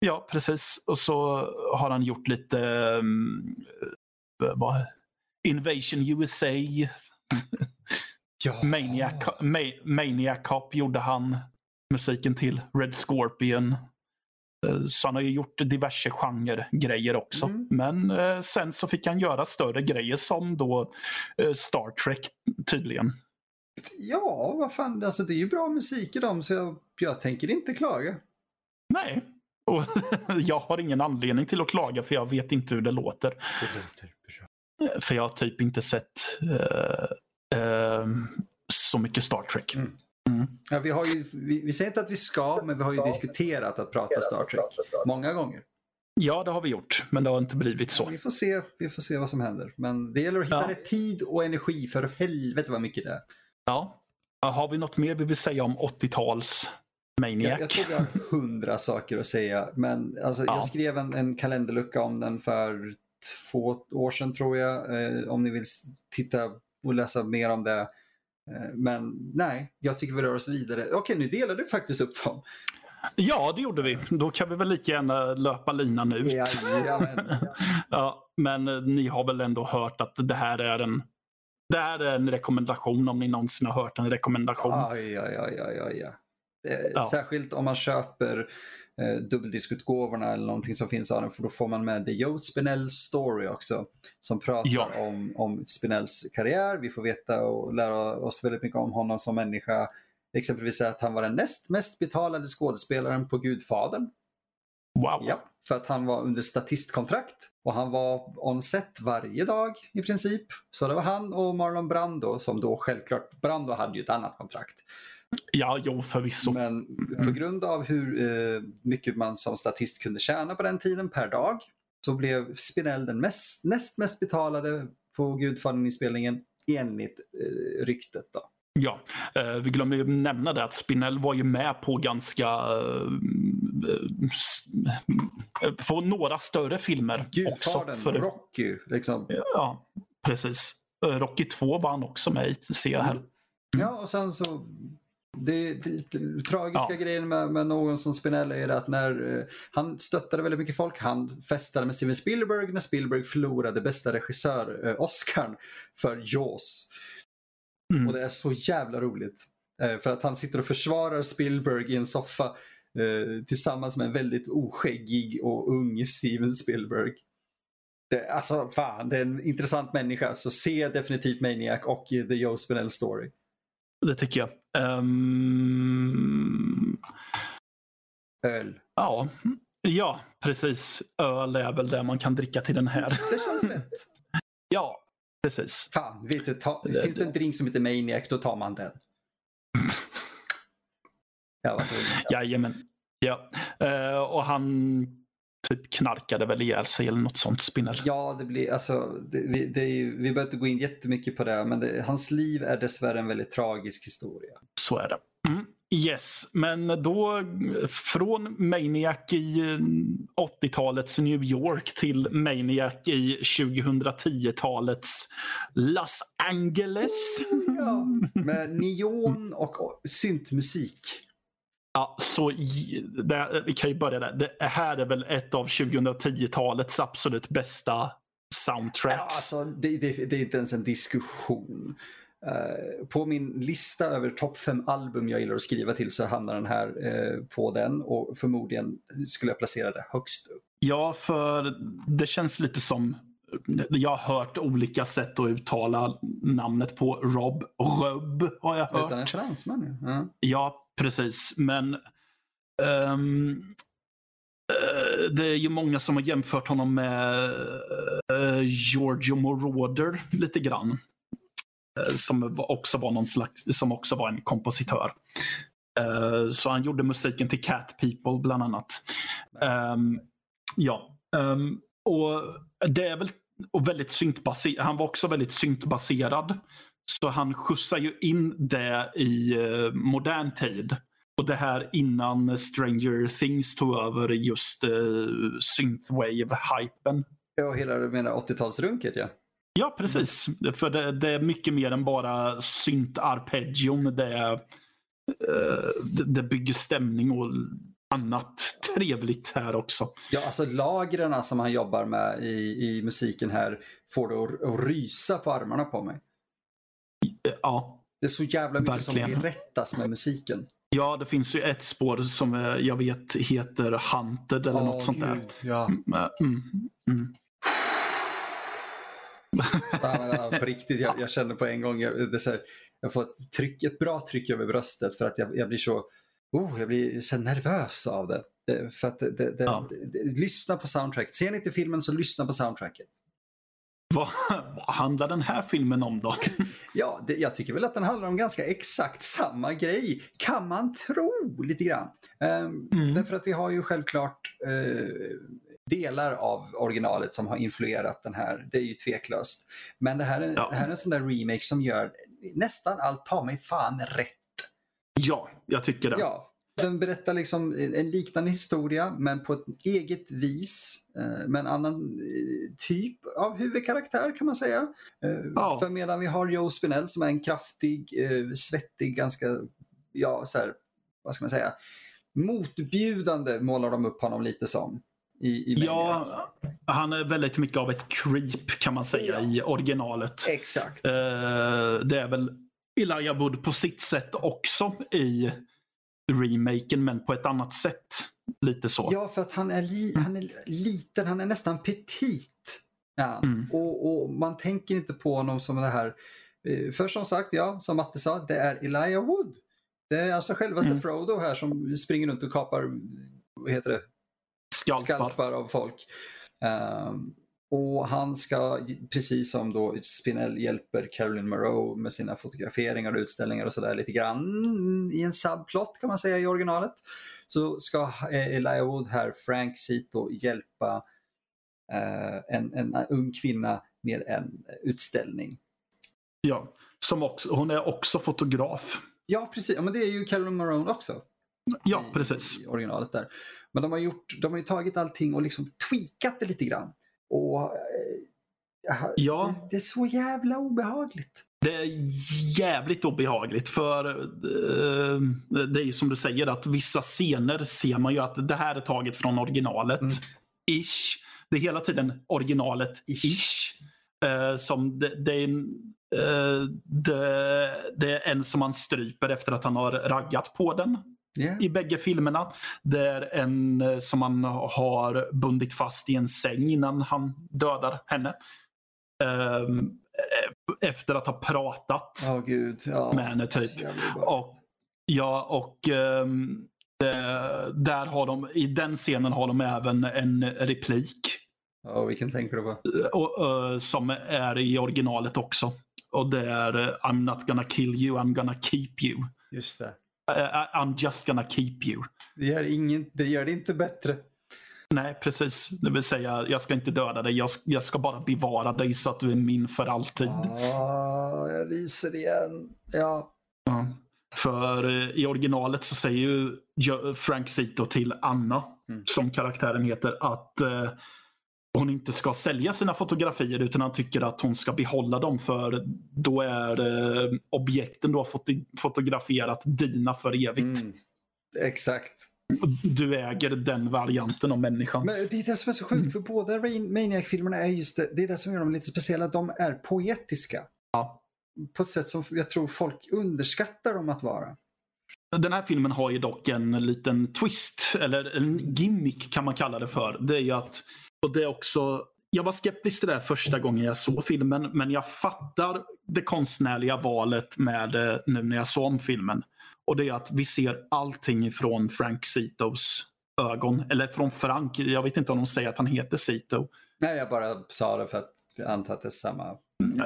Ja, precis. Och så har han gjort lite um, vad, Invasion USA. ja. Maniac, Ma Maniac Cop gjorde han musiken till. Red Scorpion. Eh, så han har ju gjort diverse genre-grejer också. Mm. Men eh, sen så fick han göra större grejer som då eh, Star Trek tydligen. Ja, vad fan, alltså det är ju bra musik i dem så jag, jag tänker inte klaga. Nej, och jag har ingen anledning till att klaga för jag vet inte hur det låter. Det låter bra. För jag har typ inte sett uh, uh, så mycket Star Trek. Mm. Mm. Ja, vi, har ju, vi, vi, säger inte att vi ska, men vi har ju diskuterat att prata Star Trek många gånger. Ja, det har vi gjort, men det har inte blivit så. Vi, får se, vi får se vad som händer. Men det gäller att hitta ja. rätt tid och energi, för helvete vad mycket det är. Ja. Har vi något mer vi vill säga om 80-tals Maniac? Jag, jag tror vi har hundra saker att säga, men alltså, ja. jag skrev en, en kalenderlucka om den för två år sedan tror jag. Eh, om ni vill titta och läsa mer om det men nej, jag tycker vi rör oss vidare. Okej, nu delar du faktiskt upp dem. Ja, det gjorde vi. Då kan vi väl lika gärna löpa linan ut. Jajamän. ja, men eh, ni har väl ändå hört att det här är en det här är en rekommendation om ni någonsin har hört en rekommendation. Aj, aj, aj, aj, aj. Ja. Särskilt om man köper eh, dubbeldiskutgåvorna eller någonting som finns av den för då får man med The Joe Spinell Story också. Som pratar ja. om, om Spinells karriär. Vi får veta och lära oss väldigt mycket om honom som människa. Exempelvis att han var den näst mest betalade skådespelaren på Gudfadern. Wow. Ja, för att han var under statistkontrakt och han var on set varje dag i princip. Så det var han och Marlon Brando som då självklart, Brando hade ju ett annat kontrakt. Ja, jo förvisso. Men på grund av hur eh, mycket man som statist kunde tjäna på den tiden per dag så blev Spinell den mest, näst mest betalade på Gudfadern-inspelningen enligt eh, ryktet. Då. Ja, eh, vi glömde ju nämna det att Spinell var ju med på ganska eh, eh på några större filmer. Gudfadern, också för, Rocky. Liksom. Ja, precis. Eh, Rocky 2 var han också med i, ser jag här. Mm. Ja, och sen så Det, det, det tragiska Ja. grejen med, med någon som Spinell är att när eh, han stöttade väldigt mycket folk. Han festade med Steven Spielberg när Spielberg förlorade bästa regissör eh, för Jaws. Mm. Och det är så jävla roligt. Eh, för att han sitter och försvarar Spielberg i en soffa eh, tillsammans med en väldigt oskäggig och ung Steven Spielberg. Det, alltså fan, det är en intressant människa. Så se definitivt Maniac och The Joe Spinell Story. Det tycker jag. Ehm, Öl. ja. ja, precis. Öl är väl det man kan dricka till den här. Det känns rätt. Ja, precis. Fan, vet du, ta, Det- finns det en drink som heter Maniac, då tar man den. Ja. Jajamän. Ja. Eh, och han typ knarkade väl ihjäl sig eller något sånt spinner. ja det blir, alltså, det, vi, det ju, vi behöver inte gå in jättemycket på det, men det, hans liv är dessvärre en väldigt tragisk historia. Så är det. Mm. Yes, men då eh, från Maniac i eh, 80-talets New York till Maniac i 2010-talets Los Angeles. Ja, med neon och syntmusik. Ja, så det, vi kan ju börja där. Det här är väl ett av 2010-talets absolut bästa soundtracks. Ja, alltså, det, det, det är inte ens en diskussion. Eh, på min lista över topp fem album jag gillar att skriva till så hamnar den här eh, på den och förmodligen skulle jag placera det högst upp. Ja, för det känns lite som... Jag har hört olika sätt att uttala namnet på Rob. Rob har jag Just det, är hört. fransman. Ja. Ja, precis. Men um, uh, det är ju många som har jämfört honom med uh, Giorgio Moroder lite grann. Uh, som också var någon slags, som också var en kompositör. Så han gjorde musiken till Cat People bland annat. Um, ja, um, och det är väl och väldigt syntbaserad. Han var också väldigt syntbaserad. Så han skjutsar ju in det i eh, modern tid. Och det här innan Stranger Things tog över just uh, synthwave-hypen. Ja, hela det menar 80-talsrunket ja. Ja, precis. För det, det är mycket mer än bara synt-arpeggion. Det, är, eh, det, det bygger stämning och annat trevligt här också. Ja, alltså lagren som han jobbar med i, i musiken här får det att, att rysa på armarna på mig. Eh, Ja, Det är så jävla mycket som Verkligen. berättas med musiken. Ja, det finns ju ett spår som eh, jag vet heter Hunted eller något sånt där. Ja. Mm, mm, mm. Ja, på riktigt, jag, jag känner på en gång, jag, det här, jag får ett, tryck, ett bra tryck över bröstet för att jag, jag blir så oh, jag blir så nervös av det. det för att det, det, Ja. det, lyssna på soundtracket. Ser ni inte filmen så lyssna på soundtracket. Vad, vad handlar den här filmen om då? Ja, det, jag tycker väl att den handlar om ganska exakt samma grej. Kan man tro lite grann. Ehm, Mm. Därför att vi har ju självklart eh, delar av originalet som har influerat den här. Det är ju tveklöst. Men det här är, Ja. det här är en sån där remake som gör nästan allt ta mig fan rätt. Ja, jag tycker det. Ja, den berättar liksom en liknande historia men på ett eget vis. eh, Med en annan eh, typ av huvudkaraktär kan man säga. Eh, Ja. För medan vi har Joe Spinell som är en kraftig, svettig, ganska, ja så här, vad ska man säga, motbjudande målar de upp honom lite som. I, i. Ja, han är väldigt mycket av ett creep kan man säga Ja. i originalet. Exakt. Eh, det är väl Elijah Wood på sitt sätt också i remaken men på ett annat sätt. Lite så. Ja, för att han är, li, han är liten, han är nästan petit. Ja. Mm. Och, och man tänker inte på honom som det här. eh, För som sagt, ja, som Matte sa, det är Elijah Wood. Det är alltså självaste Mm. Frodo här som springer runt och kapar vad heter det? Skalpar. skalpar av folk. Ehm, och han ska, precis som då Spinell hjälper Carolyn Monroe med sina fotograferingar och utställningar och sådär lite grann i en subplot kan man säga i originalet. Så ska eh, Elijah Wood här, Frank Sito, hjälpa eh, en, en ung kvinna med en utställning. Ja. Som också, hon är också fotograf. Ja, precis. Ja, men det är ju Carolyn Monroe också. Ja, i- precis. i originalet där. Men de har, gjort, de har ju tagit allting och liksom tweakat det lite grann. Och eh, Ja. det, det är så jävla obehagligt. Det är jävligt obehagligt för eh, det är ju som du säger att vissa scener ser man ju att det här är taget från originalet. Mm. Ish. Det är hela tiden originalet Ish. ish. Eh, som det, det, är en, eh, det, det är en som man stryper efter att han har raggat på den Yeah. i bägge filmerna. Det är en eh, som man har bundit fast i en säng innan han dödar henne. Eh, efter att ha pratat Ja, gud. Ja. med henne typ. Och, ja, och det, där har de, i den scenen har de även en replik. Ja, vilken tänker du på? eh, Och, eh, som är i originalet också. Och det är I'm not gonna kill you, I'm gonna keep you. Just det. Eh, I'm just gonna keep you. Det gör, ingen, det gör det inte bättre. Nej, precis. Det vill säga, jag ska inte döda dig. Jag, jag ska bara bevara dig så att du är min för alltid. Ah, jag ryser igen. Ja. Ja. För eh, i originalet så säger ju Frank Zito till Anna, Mm. som karaktären heter, att eh, hon inte ska sälja sina fotografier utan han tycker att hon ska behålla dem för då är eh, objekten du har foto- fotograferat dina för evigt. Mm. Exakt. Du äger den varianten av människan. Men det är det som är så sjukt, för båda Rain- Maniac-filmerna är just det, det är det som gör dem lite speciella. De är poetiska. Ja. På ett sätt som jag tror folk underskattar dem att vara. Den här filmen har ju dock en liten twist, eller en gimmick kan man kalla det för. Det är ju att, och det är också, jag var skeptisk till det första gången jag såg filmen, men jag fattar det konstnärliga valet med det nu när jag såg om filmen. Och det är att vi ser allting från Frank Zitos ögon. Eller från Frank, jag vet inte om de säger att han heter Zito. Nej, jag bara sa det för att jag antar att det är samma.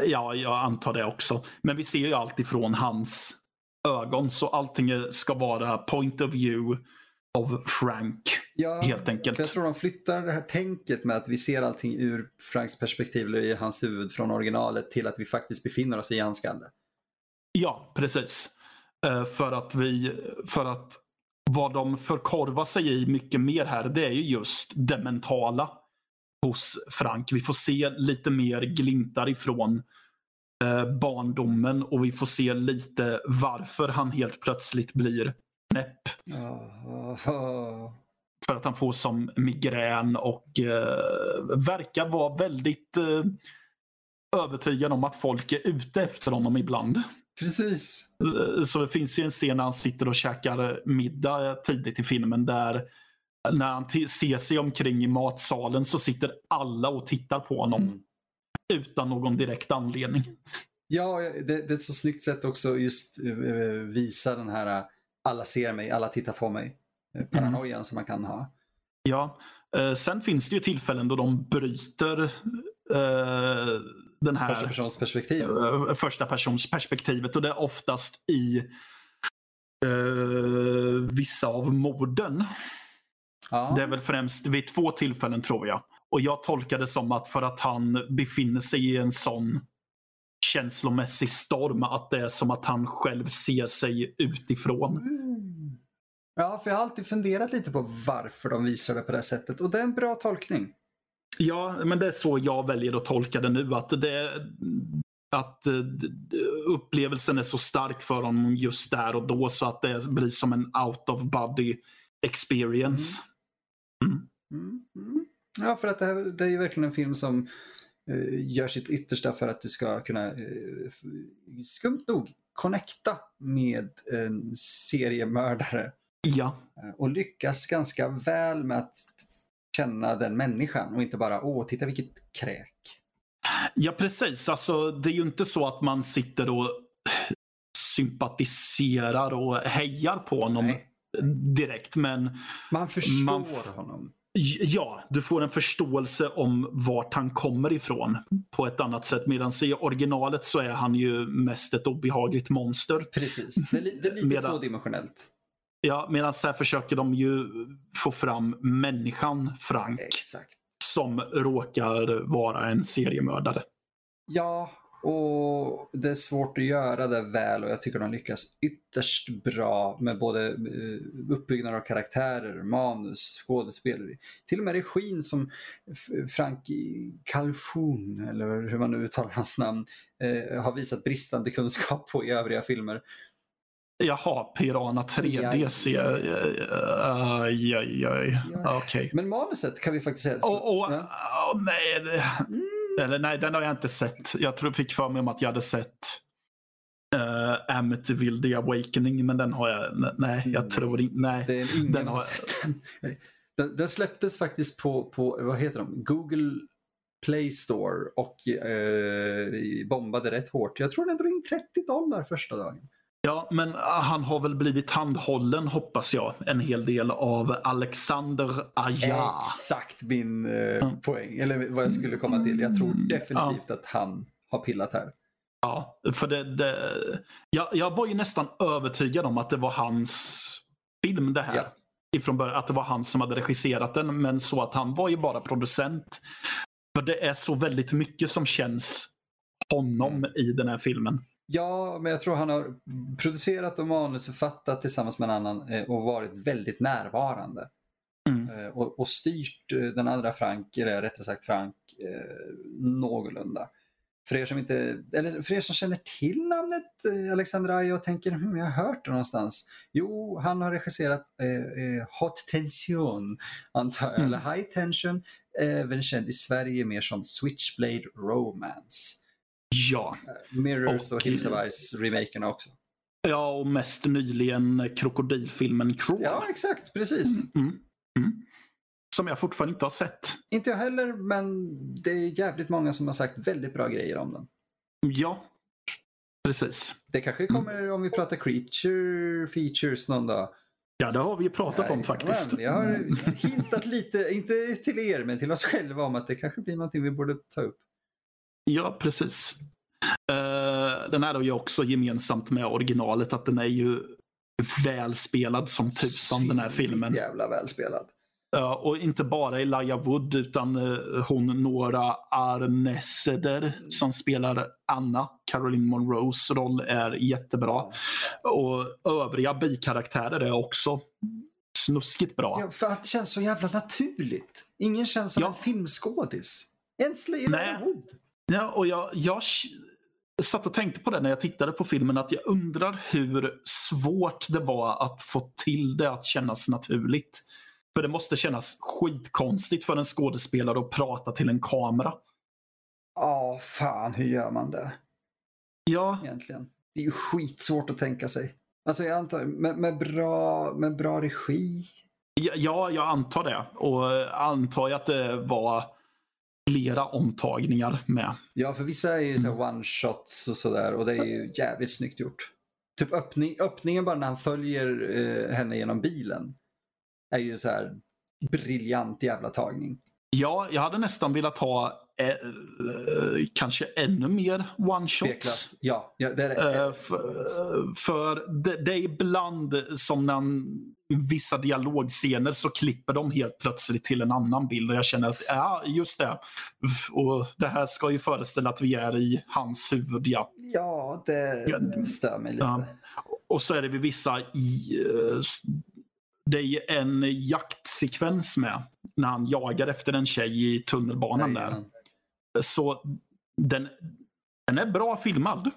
Ja, jag antar det också. Men vi ser ju allt ifrån hans ögon. Så allting ska vara point of view of Frank. Ja, Helt enkelt. jag tror de flyttar det här tänket med att vi ser allting ur Franks perspektiv, eller i hans huvud från originalet, till att vi faktiskt befinner oss i hans skalle. Ja, precis. Eh, För att vi, för att vad de förkorvar sig i mycket mer här, det är ju just det mentala hos Frank. Vi får se lite mer glimtar ifrån eh, barndomen och vi får se lite varför han helt plötsligt blir knäpp. För att han får som migrän och eh, verkar vara väldigt eh, övertygad om att folk är ute efter honom ibland. Precis. Eh, Så det finns ju en scen när han sitter och käkar middag tidigt i filmen där när han ser sig omkring i matsalen så sitter alla och tittar på honom Mm. utan någon direkt anledning. Ja, det, det är ett så snyggt sätt också just uh, visa den här alla ser mig, alla tittar på mig. uh, Paranoian som man kan ha. Ja, eh, sen finns det ju tillfällen då de bryter eh, den här Första persons perspektiv. eh, första persons perspektivet och det är oftast i eh, vissa av morden. Ja. Det är väl främst vid två tillfällen tror jag. Och jag tolkar det som att för att han befinner sig i en sån känslomässig storm att det är som att han själv ser sig utifrån. Mm. Ja, för jag har alltid funderat lite på varför de visar det på det här sättet och det är en bra tolkning. Ja, men det är så jag väljer att tolka det nu. Att, det, att eh, upplevelsen är så stark för honom just där och då så att det blir som en out of body experience. Mm, mm. Ja, för att det, här, det är ju verkligen en film som gör sitt yttersta för att du ska kunna, eh, skumt nog, connecta med en seriemördare. Ja, Eh, Och lyckas ganska väl med att känna den människan och inte bara åh, titta vilket kräk. Ja, precis. Alltså, det är ju inte så att man sitter och sympatiserar och hejar på honom Nej. direkt. Men Man förstår Man honom. Ja, du får en förståelse om vart han kommer ifrån på ett annat sätt. Medan i originalet så är han ju mest ett obehagligt monster. Precis, det är, det är lite Medan- tvådimensionellt. Ja, medan här försöker de ju få fram människan Frank Exakt. som råkar vara en seriemördare. Ja, och det är svårt att göra det väl och jag tycker de lyckas ytterst bra med både eh, uppbyggnad av karaktärer, manus, skådespeleri. Till och med regin som Frank Calhoun, eller hur man nu uttalar hans namn, eh, har visat bristande kunskap på i övriga filmer. Jaha, Piranha 3D ser jag. Aj, aj, aj. Ja. Okej. Men manuset kan vi faktiskt säga. Och, och, Ja. och, nej, Mm. Eller, nej, den har jag inte sett. Jag tror, fick för mig om att jag hade sett uh, Amityville The Awakening, men den har jag, nej, jag tror inte, nej. Det är ingen Den har har- sett den. den. Den släpptes faktiskt på, på vad heter de? Google Play Store och eh, bombade rätt hårt. Jag tror den drog in 30 dollar första dagen. Ja, men ah, han har väl blivit handhållen, hoppas jag, en hel del av Alexander Aja. Exakt min eh, Mm. poäng, eller vad jag skulle komma till. Jag tror Mm, definitivt att han har pillat här. Ja, för det, det, jag, jag var ju nästan övertygad om att det var hans film det här. Ja. Ifrån början, att det var han som hade regisserat den, men så att han var ju bara producent. För det är så väldigt mycket som känns honom Mm. i den här filmen. Ja, men jag tror han har producerat och manusförfattat tillsammans med en annan eh, och varit väldigt närvarande. Mm. Eh, och, och styrt eh, den andra Frank, eller rättare sagt Frank, eh, någorlunda. För er, som inte, eller för er som känner till namnet eh, Alexander Aja och tänker hm, jag har hört det någonstans. Jo, han har regisserat eh, Hot Tension, antar jag, Mm. eller High Tension, även känd i Sverige mer som Switchblade Romance. Ja. Mirrors och, Och- Hills of Ice-remakerna också. ja, och mest nyligen krokodilfilmen Crawl. Ja, exakt, precis. Mm. Mm. Som jag fortfarande inte har sett. Inte jag heller, men det är jävligt många som har sagt väldigt bra grejer om den. Ja, precis. Det kanske kommer om vi pratar creature features någon dag. Ja, det har vi ju pratat om Nej, faktiskt. men Jag har hintat lite, inte till er, men till oss själva om att det kanske blir någonting vi borde ta upp. Ja, precis. Eh, den här har ju också gemensamt med originalet att den är ju välspelad som tusan den här filmen. Jävla välspelad. Ja, och inte bara Elijah Wood utan eh, hon Nora Arneseder som spelar Anna, Caroline Monroes roll är jättebra. Och övriga bikaraktärer är också snuskigt bra. Ja, för att det känns så jävla naturligt. Ingen känns som Ja. en filmskådis. Ens Elijah. Wood. Ja, och jag, jag satt och tänkte på det när jag tittade på filmen att jag undrar hur svårt det var att få till det att kännas naturligt. För det måste kännas skitkonstigt för en skådespelare att prata till en kamera. Ja, fan hur gör man det Ja, egentligen? Det är ju skitsvårt att tänka sig. Alltså jag antar, med, med, bra, med bra regi. ja, ja, jag antar det. Och eh, antar jag att det var flera omtagningar med. Ja, för vissa är ju så one shots och sådär och det är ju jävligt snyggt gjort. Typ öppning, öppningen bara när han följer eh, henne genom bilen är ju så här briljant jävla tagning. Ja, jag hade nästan velat ha eh, eh, kanske ännu mer one-shots. Ja, ja, det är. Eh, för för det, det är ibland som när vissa dialogscener så klipper de helt plötsligt till en annan bild och jag känner att ja, just det. Och det här ska ju föreställa att vi är i hans huvud. Ja. Ja, det stör mig lite. Ja. Och så är det vid vissa i, eh, det är en jaktsekvens med när han jagar efter en tjej i tunnelbanan där. Jajamän. Så den, den är bra filmad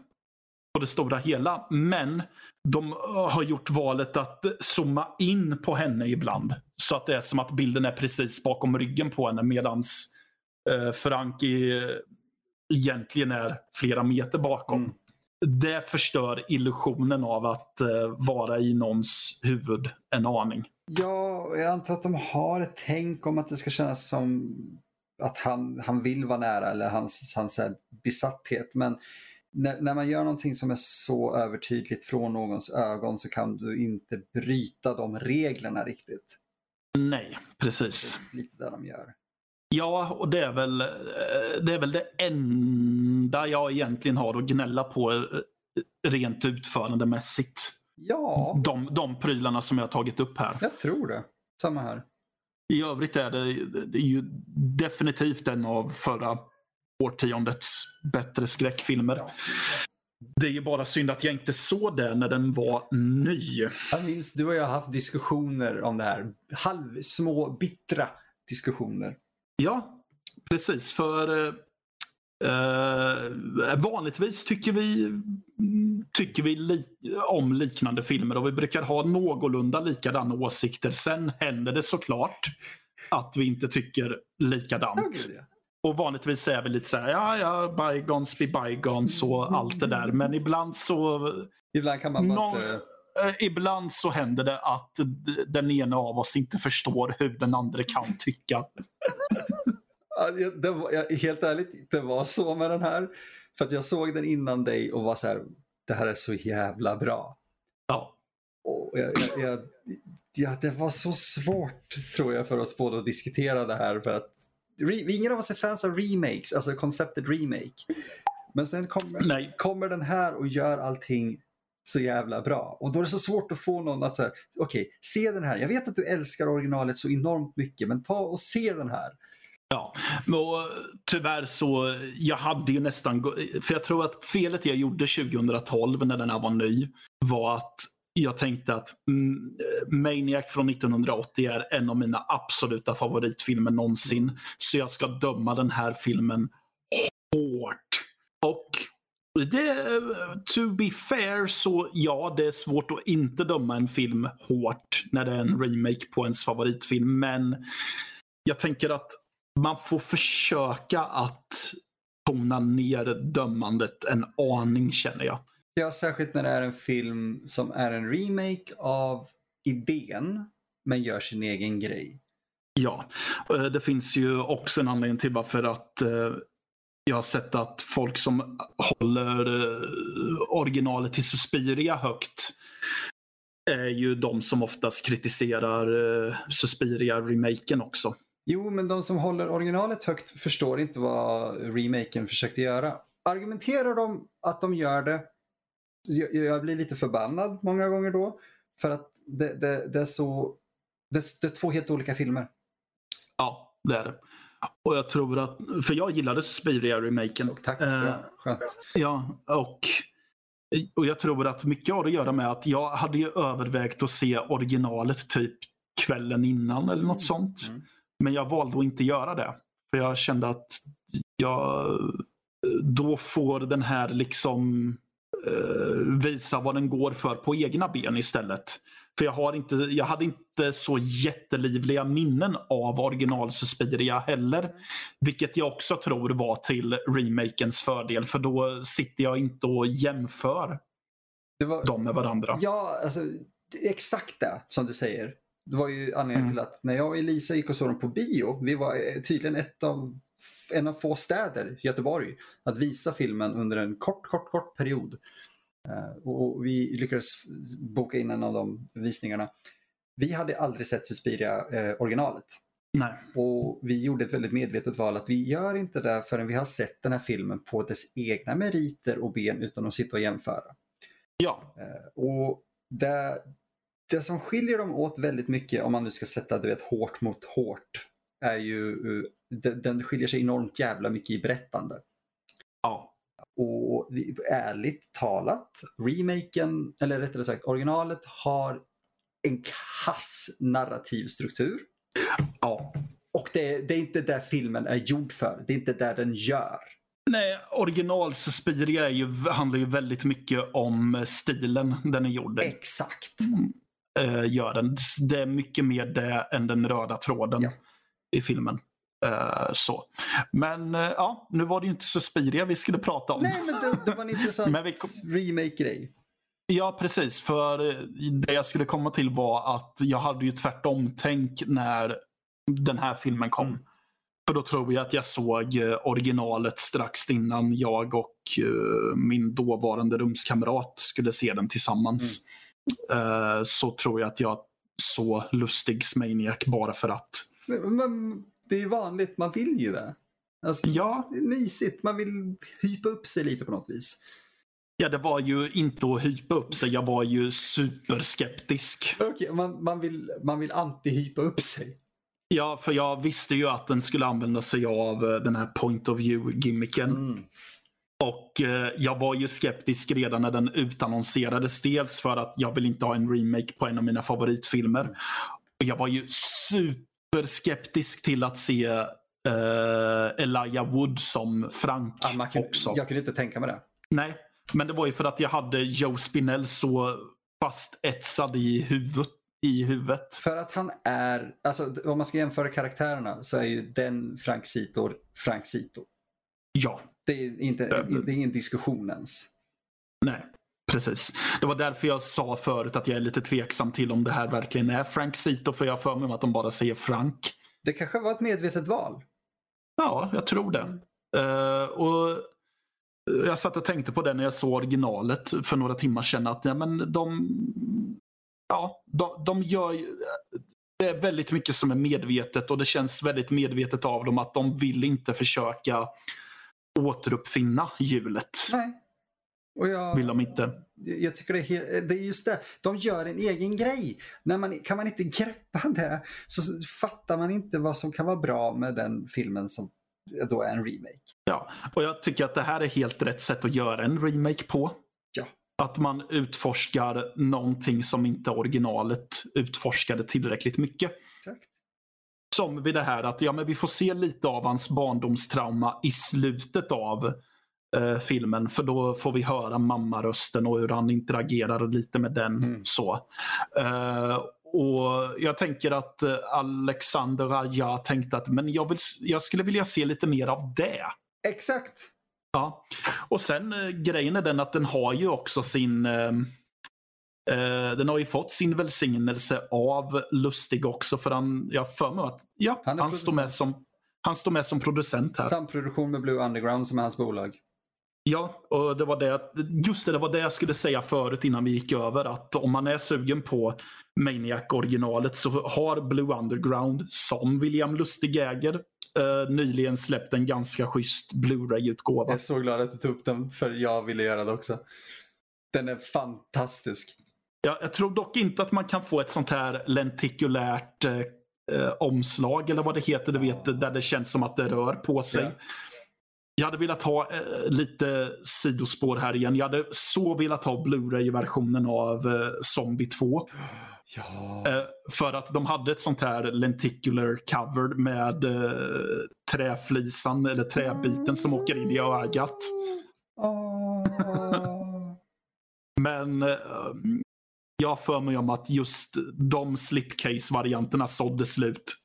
på det stora hela. Men de eh, har gjort valet att zooma in på henne ibland. Så att det är som att bilden är precis bakom ryggen på henne medans eh, Frankie eh, egentligen är flera meter bakom. Mm. Det förstör illusionen av att eh, vara i någons huvud en aning. Ja, jag antar att de har ett tänk om att det ska kännas som att han, han vill vara nära eller hans, hans här besatthet. Men när, när man gör någonting som är så övertydligt från någons ögon så kan du inte bryta de reglerna riktigt. Nej, precis. Lite det de gör. Ja, och det är, väl, eh, det är väl det enda jag egentligen har att gnälla på eh, rent utförandemässigt. Ja, De, de prylarna som jag har tagit upp här. jag tror det. Samma här. I övrigt är det, det är ju definitivt en av förra årtiondets bättre skräckfilmer. Ja. Det är ju bara synd att jag inte såg det när den var ny. Jag minns, du och jag har haft diskussioner om det här. Halvsmå, bittra diskussioner. Ja, precis. För eh, vanligtvis tycker vi, tycker vi li om liknande filmer och vi brukar ha någorlunda likadana åsikter. Sen händer det såklart att vi inte tycker likadant. Och vanligtvis är vi lite så här, ja, ja, bygons be bygons och allt det där. Men ibland så, Ibland kan man bara inte... eh, ibland så händer det att den ena av oss inte förstår hur den andra kan tycka. Det- var, helt ärligt, det var så med den här. För att jag såg den innan dig och var så här, det här är så jävla bra. Ja, Och jag, jag, jag, ja, det var så svårt tror jag för oss båda att diskutera det här för att re, ingen av oss är fans av remakes, alltså konceptet remake. Men sen kommer, kommer den här och gör allting så jävla bra. Och då är det så svårt att få någon att säga, okej, se den här. Jag vet att du älskar originalet så enormt mycket, men ta och se den här. Ja, och tyvärr så, jag hade ju nästan, för jag tror att felet jag gjorde 2012 när den här var ny var att jag tänkte att mm, Maniac från 1980 är en av mina absoluta favoritfilmer någonsin. Så jag ska döma den här filmen hårt. Det, to be fair så ja, det är svårt att inte döma en film hårt när det är en remake på ens favoritfilm. Men jag tänker att man får försöka att tona ner dömandet en aning känner jag. Ja, särskilt när det är en film som är en remake av idén, men gör sin egen grej. Ja, eh, det finns ju också en anledning till varför att eh, jag har sett att folk som håller eh, originalet till Suspiria högt är ju de som oftast kritiserar eh, Suspiria-remaken också. Jo, men de som håller originalet högt förstår inte vad remaken försökte göra. Argumenterar de att de gör det, jag, jag blir lite förbannad många gånger då. För att det, det, det är så, det, det är två helt olika filmer. Ja, det är det. Och jag tror att, för jag gillade Suspiria-remaken. Tack, Eh, skönt. Ja, och, och jag tror att mycket har att göra med att jag hade ju övervägt att se originalet typ kvällen innan eller något sånt. Mm. Men jag valde att inte göra det. För jag kände att jag då får den här liksom eh, visa vad den går för på egna ben istället. För jag, har inte, jag hade inte så jättelivliga minnen av original Suspiria heller. Vilket jag också tror var till remakens fördel. För då sitter jag inte och jämför var, dem med varandra. Ja, alltså exakt det som du säger. Det var ju anledningen Mm. till att när jag och Elisa gick och såg dem på bio, vi var eh, tydligen ett av, en av få städer, Göteborg, att visa filmen under en kort, kort, kort period. Eh, och vi lyckades boka in en av de visningarna. Vi hade aldrig sett Suspiria eh, originalet. Nej. Och vi gjorde ett väldigt medvetet val att vi gör inte det förrän vi har sett den här filmen på dess egna meriter och ben utan att sitta och jämföra. Ja, Eh, Och det, det som skiljer dem åt väldigt mycket, om man nu ska sätta du vet, hårt mot hårt, är ju eh, den skiljer sig enormt jävla mycket i berättande. ja, Och ärligt talat, remaken, eller rättare sagt originalet, har en kass narrativ struktur. ja. Och det, det är inte det filmen är gjord för. Det är inte det den gör. Nej, original Suspiria är ju, handlar ju väldigt mycket om stilen den är gjord i. Exakt. eh, gör den. Det är mycket mer det än den röda tråden Ja. i filmen. Eh, så. Men eh, ja, nu var det ju inte Suspiria vi skulle prata om. Nej, men det, det var en intressant Men vi kom- remake-grej. Ja, precis. För eh, det jag skulle komma till var att jag hade ju tvärtom tänk när den här filmen kom. Mm. För då tror jag att jag såg originalet strax innan jag och eh, min dåvarande rumskamrat skulle se den tillsammans. Eh, så tror jag att jag såg Lustigs Maniac bara för att. Men, men det är vanligt, man vill ju det. Alltså, Ja, Det är mysigt, man vill hypa upp sig lite på något vis. ja, det var ju inte att hypa upp sig. Jag var ju superskeptisk. Okej, man, man vill, man vill anti-hypa upp sig. Ja, för jag visste ju att den skulle använda sig av eh, den här point of view-gimmicken. Mm. Och eh, jag var ju skeptisk redan när den utannonserades. Dels för att jag vill inte ha en remake på en av mina favoritfilmer. Och jag var ju superskeptisk till att se eh, Elijah Wood som Frank Ja, man också. jag kunde inte tänka mig det. Nej, men det var ju för att jag hade Joe Spinell så fast etsad i huvudet. I huvudet. För att han är, alltså om man ska jämföra karaktärerna så är ju den Frank Sito Frank Sito. Ja, Det är, inte, det är ingen diskussion ens. nej. Precis. Det var därför jag sa förut att jag är lite tveksam till om det här verkligen är Frank Sito. För jag har för mig att de bara säger Frank. Det kanske var ett medvetet val. Ja, jag tror det. Eh, och jag satt och tänkte på det när jag såg originalet för några timmar sedan. Att ja, men de, ja, de, de gör ju, Det är väldigt mycket som är medvetet och det känns väldigt medvetet av dem att de vill inte försöka återuppfinna hjulet. Nej. Och jag, Vill de inte. jag tycker det är, det är just det. De gör en egen grej. När man, kan man inte greppa det så fattar man inte vad som kan vara bra med den filmen som då är en remake. Ja, och jag tycker att det här är helt rätt sätt att göra en remake på. Ja. Att man utforskar någonting som inte originalet utforskade tillräckligt mycket. Exakt. Som vid det här att ja, men vi får se lite av hans barndomstrauma i slutet av eh, filmen. För då får vi höra mammarösten och hur han interagerar lite med den. Mm. så. Eh, och Jag tänker att eh, Alexander Aja tänkte att men jag, vill, jag skulle vilja se lite mer av det. Exakt. Ja. Och sen eh, grejen är den att den har ju också sin eh, den har ju fått sin välsignelse av Lustig också för han, jag för mig att ja, Han han, står med som, han står med som producent här. Samproduktion med Blue Underground som är hans bolag. Ja, och det var det, just det, det var det jag skulle säga förut innan vi gick över. Att om man är sugen på Maniac-originalet så har Blue Underground, som William Lustig äger, eh, nyligen släppt en ganska schysst Blu-ray-utgåva. Jag är så glad att du tog upp den för jag ville göra det också. Den är fantastisk. Ja, jag tror dock inte att man kan få ett sånt här lentikulärt eh, eh, omslag eller vad det heter, du vet, där det känns som att det rör på sig. Ja. Jag hade velat ha eh, lite sidospår här igen. Jag hade så velat ha Blu-ray-versionen av eh, Zombie 2. Ja. Eh, för att de hade ett sånt här lenticular cover med eh, träflisan eller träbiten som åker in i ögat. Åh. Men eh, jag har för mig om att just de slipcase-varianterna sålde slut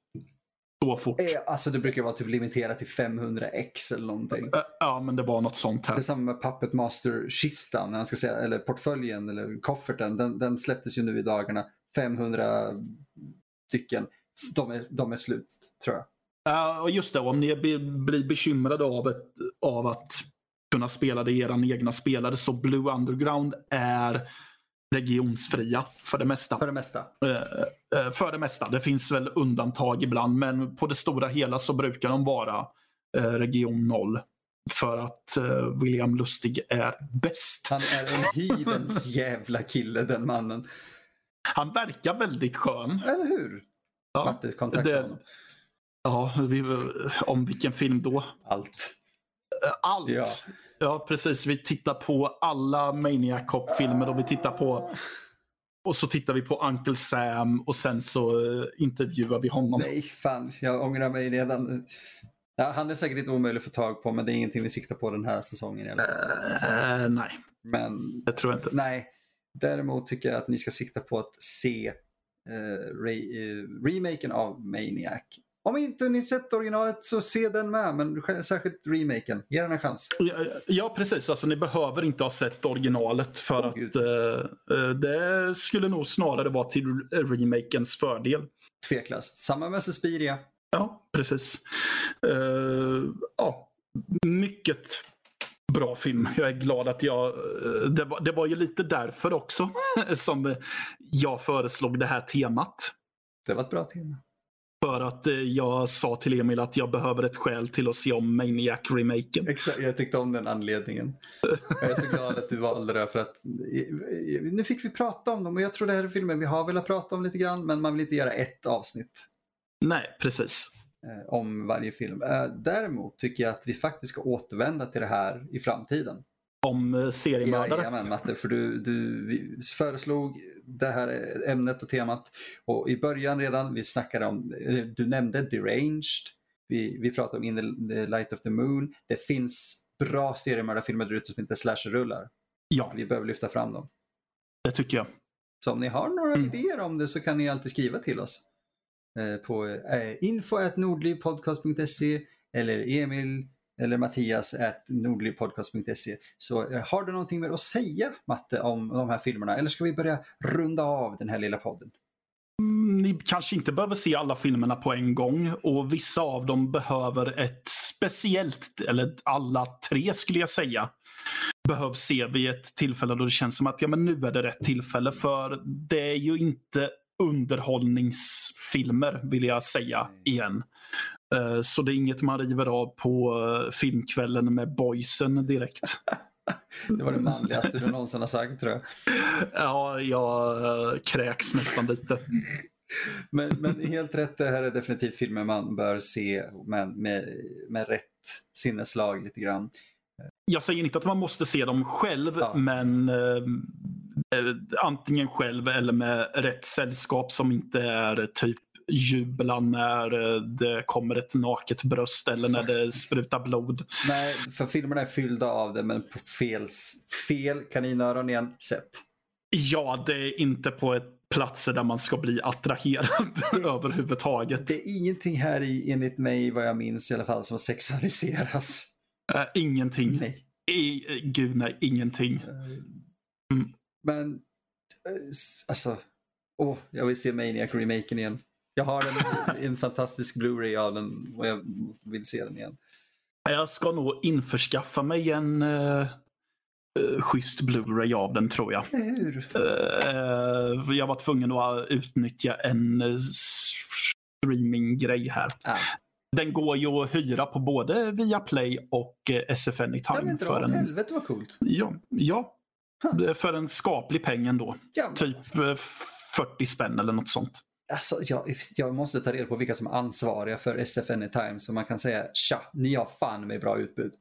så fort. Eh, Alltså det brukar vara typ limiterat till 500x eller någonting. Eh, Ja, men det var något sånt Det är här. samma med Puppet Master-kistan, ska säga, eller portföljen eller kofferten. Den, den släpptes ju nu i dagarna. 500 stycken. De är, de är slut, tror jag. Ja, och just det, om ni blir bekymrade av, ett, av att kunna spela det i era egna spelare så Blue Underground är regionsfria för det mesta. För det mesta. Eh, eh, för det mesta. Det finns väl undantag ibland men på det stora hela så brukar de vara eh, region 0. För att eh, William Lustig är bäst. Han är en hyvens jävla kille, den mannen. Han verkar väldigt skön. Eller hur? Ja, Matte kontaktade det- honom. ja vi, om vilken film då? Allt. Eh, Allt! Ja. Ja. precis. Vi tittar på alla Maniac Cop-filmer och vi tittar på och så tittar vi på Uncle Sam och sen så eh, intervjuar vi honom. Nej, fan. Jag ångrar mig redan nu. Ja, han är säkert inte omöjlig att få tag på, men det är ingenting vi siktar på den här säsongen. alla fall. Eh, nej, Men det tror jag inte. nej, däremot tycker jag att ni ska sikta på att se eh, re, eh, remaken av Maniac. Om inte ni sett originalet så se den med, men särskilt remaken. Ge den en chans. Ja, ja, precis. Alltså, ni behöver inte ha sett originalet för Åh, att eh, eh, det skulle nog snarare vara till remakens fördel. Tveklöst. Samma med Suspiria. Ja, precis. Eh, ja, mycket bra film. Jag är glad att jag... eh, Det var, det var ju lite därför också som jag föreslog det här temat. Det var ett bra tema. För att eh, jag sa till Emil att jag behöver ett skäl till att se om Maniac-remaken. Exakt, jag tyckte om den anledningen. Jag är så glad att du valde det för att nu fick vi prata om dem och jag tror det här är filmen vi har velat prata om lite grann men man vill inte göra ett avsnitt. Nej, precis. eh, om varje film. Eh, däremot tycker jag att vi faktiskt ska återvända till det här i framtiden. Om eh, seriemördare. Jajamän Matte, för du, du föreslog det här ämnet och temat och i början redan, vi snackade om, eller du nämnde Deranged, vi, vi pratade om In the Light of the Moon. Det finns bra seriemördarfilmer där ute som inte slasher-rullar. Ja, Vi behöver lyfta fram dem. det tycker jag. Så om ni har några Mm. idéer om det så kan ni alltid skriva till oss. Eh, på eh, info.nordlivpodcast.se eller Emil eller Mattias at nordlivpodcast.se. Så eh, har du någonting mer att säga Matte om de här filmerna eller ska vi börja runda av den här lilla podden? Mm, Ni kanske inte behöver se alla filmerna på en gång och vissa av dem behöver ett speciellt, eller alla tre skulle jag säga, behövs se vid ett tillfälle då det känns som att ja, men nu är det rätt tillfälle. För det är ju inte underhållningsfilmer vill jag säga igen. Eh, Så det är inget man river av på eh, filmkvällen med boysen direkt. Det var det manligaste du någonsin har sagt tror jag. Ja, jag eh, kräks nästan lite. Men, men helt rätt, det här är definitivt filmer man bör se men med, med rätt sinneslag lite grann. jag säger inte att man måste se dem själv, Ja. men eh, antingen själv eller med rätt sällskap som inte är typ jubla när eh, det kommer ett naket bröst eller när det sprutar blod. Nej, för filmerna är fyllda av det men på fel, fel kaninöron igen sätt. Ja, det är inte på ett platser där man ska bli attraherad överhuvudtaget. Det är ingenting här i, enligt mig, vad jag minns i alla fall, som sexualiseras. Eh, ingenting. Nej. I, eh, gud nej, ingenting. Mm. Men, eh, alltså, åh, jag vill se Maniac-remaken igen. Jag har en, en fantastisk Blu-ray av den och jag vill se den igen. Jag ska nog införskaffa mig en uh, schysst Blu-ray av den tror jag. Hur? Eh, jag var tvungen att utnyttja en eh, streaminggrej här. Ah. Den går ju att hyra på både Viaplay och SF Anytime. för en, helvete vad coolt. ja, ja, för en skaplig peng ändå. Ja, Typ eh, 40 spänn eller något sånt. Alltså, jag, jag måste ta reda på vilka som är ansvariga för SF Anytime så man kan säga tja, ni har fan med bra utbud.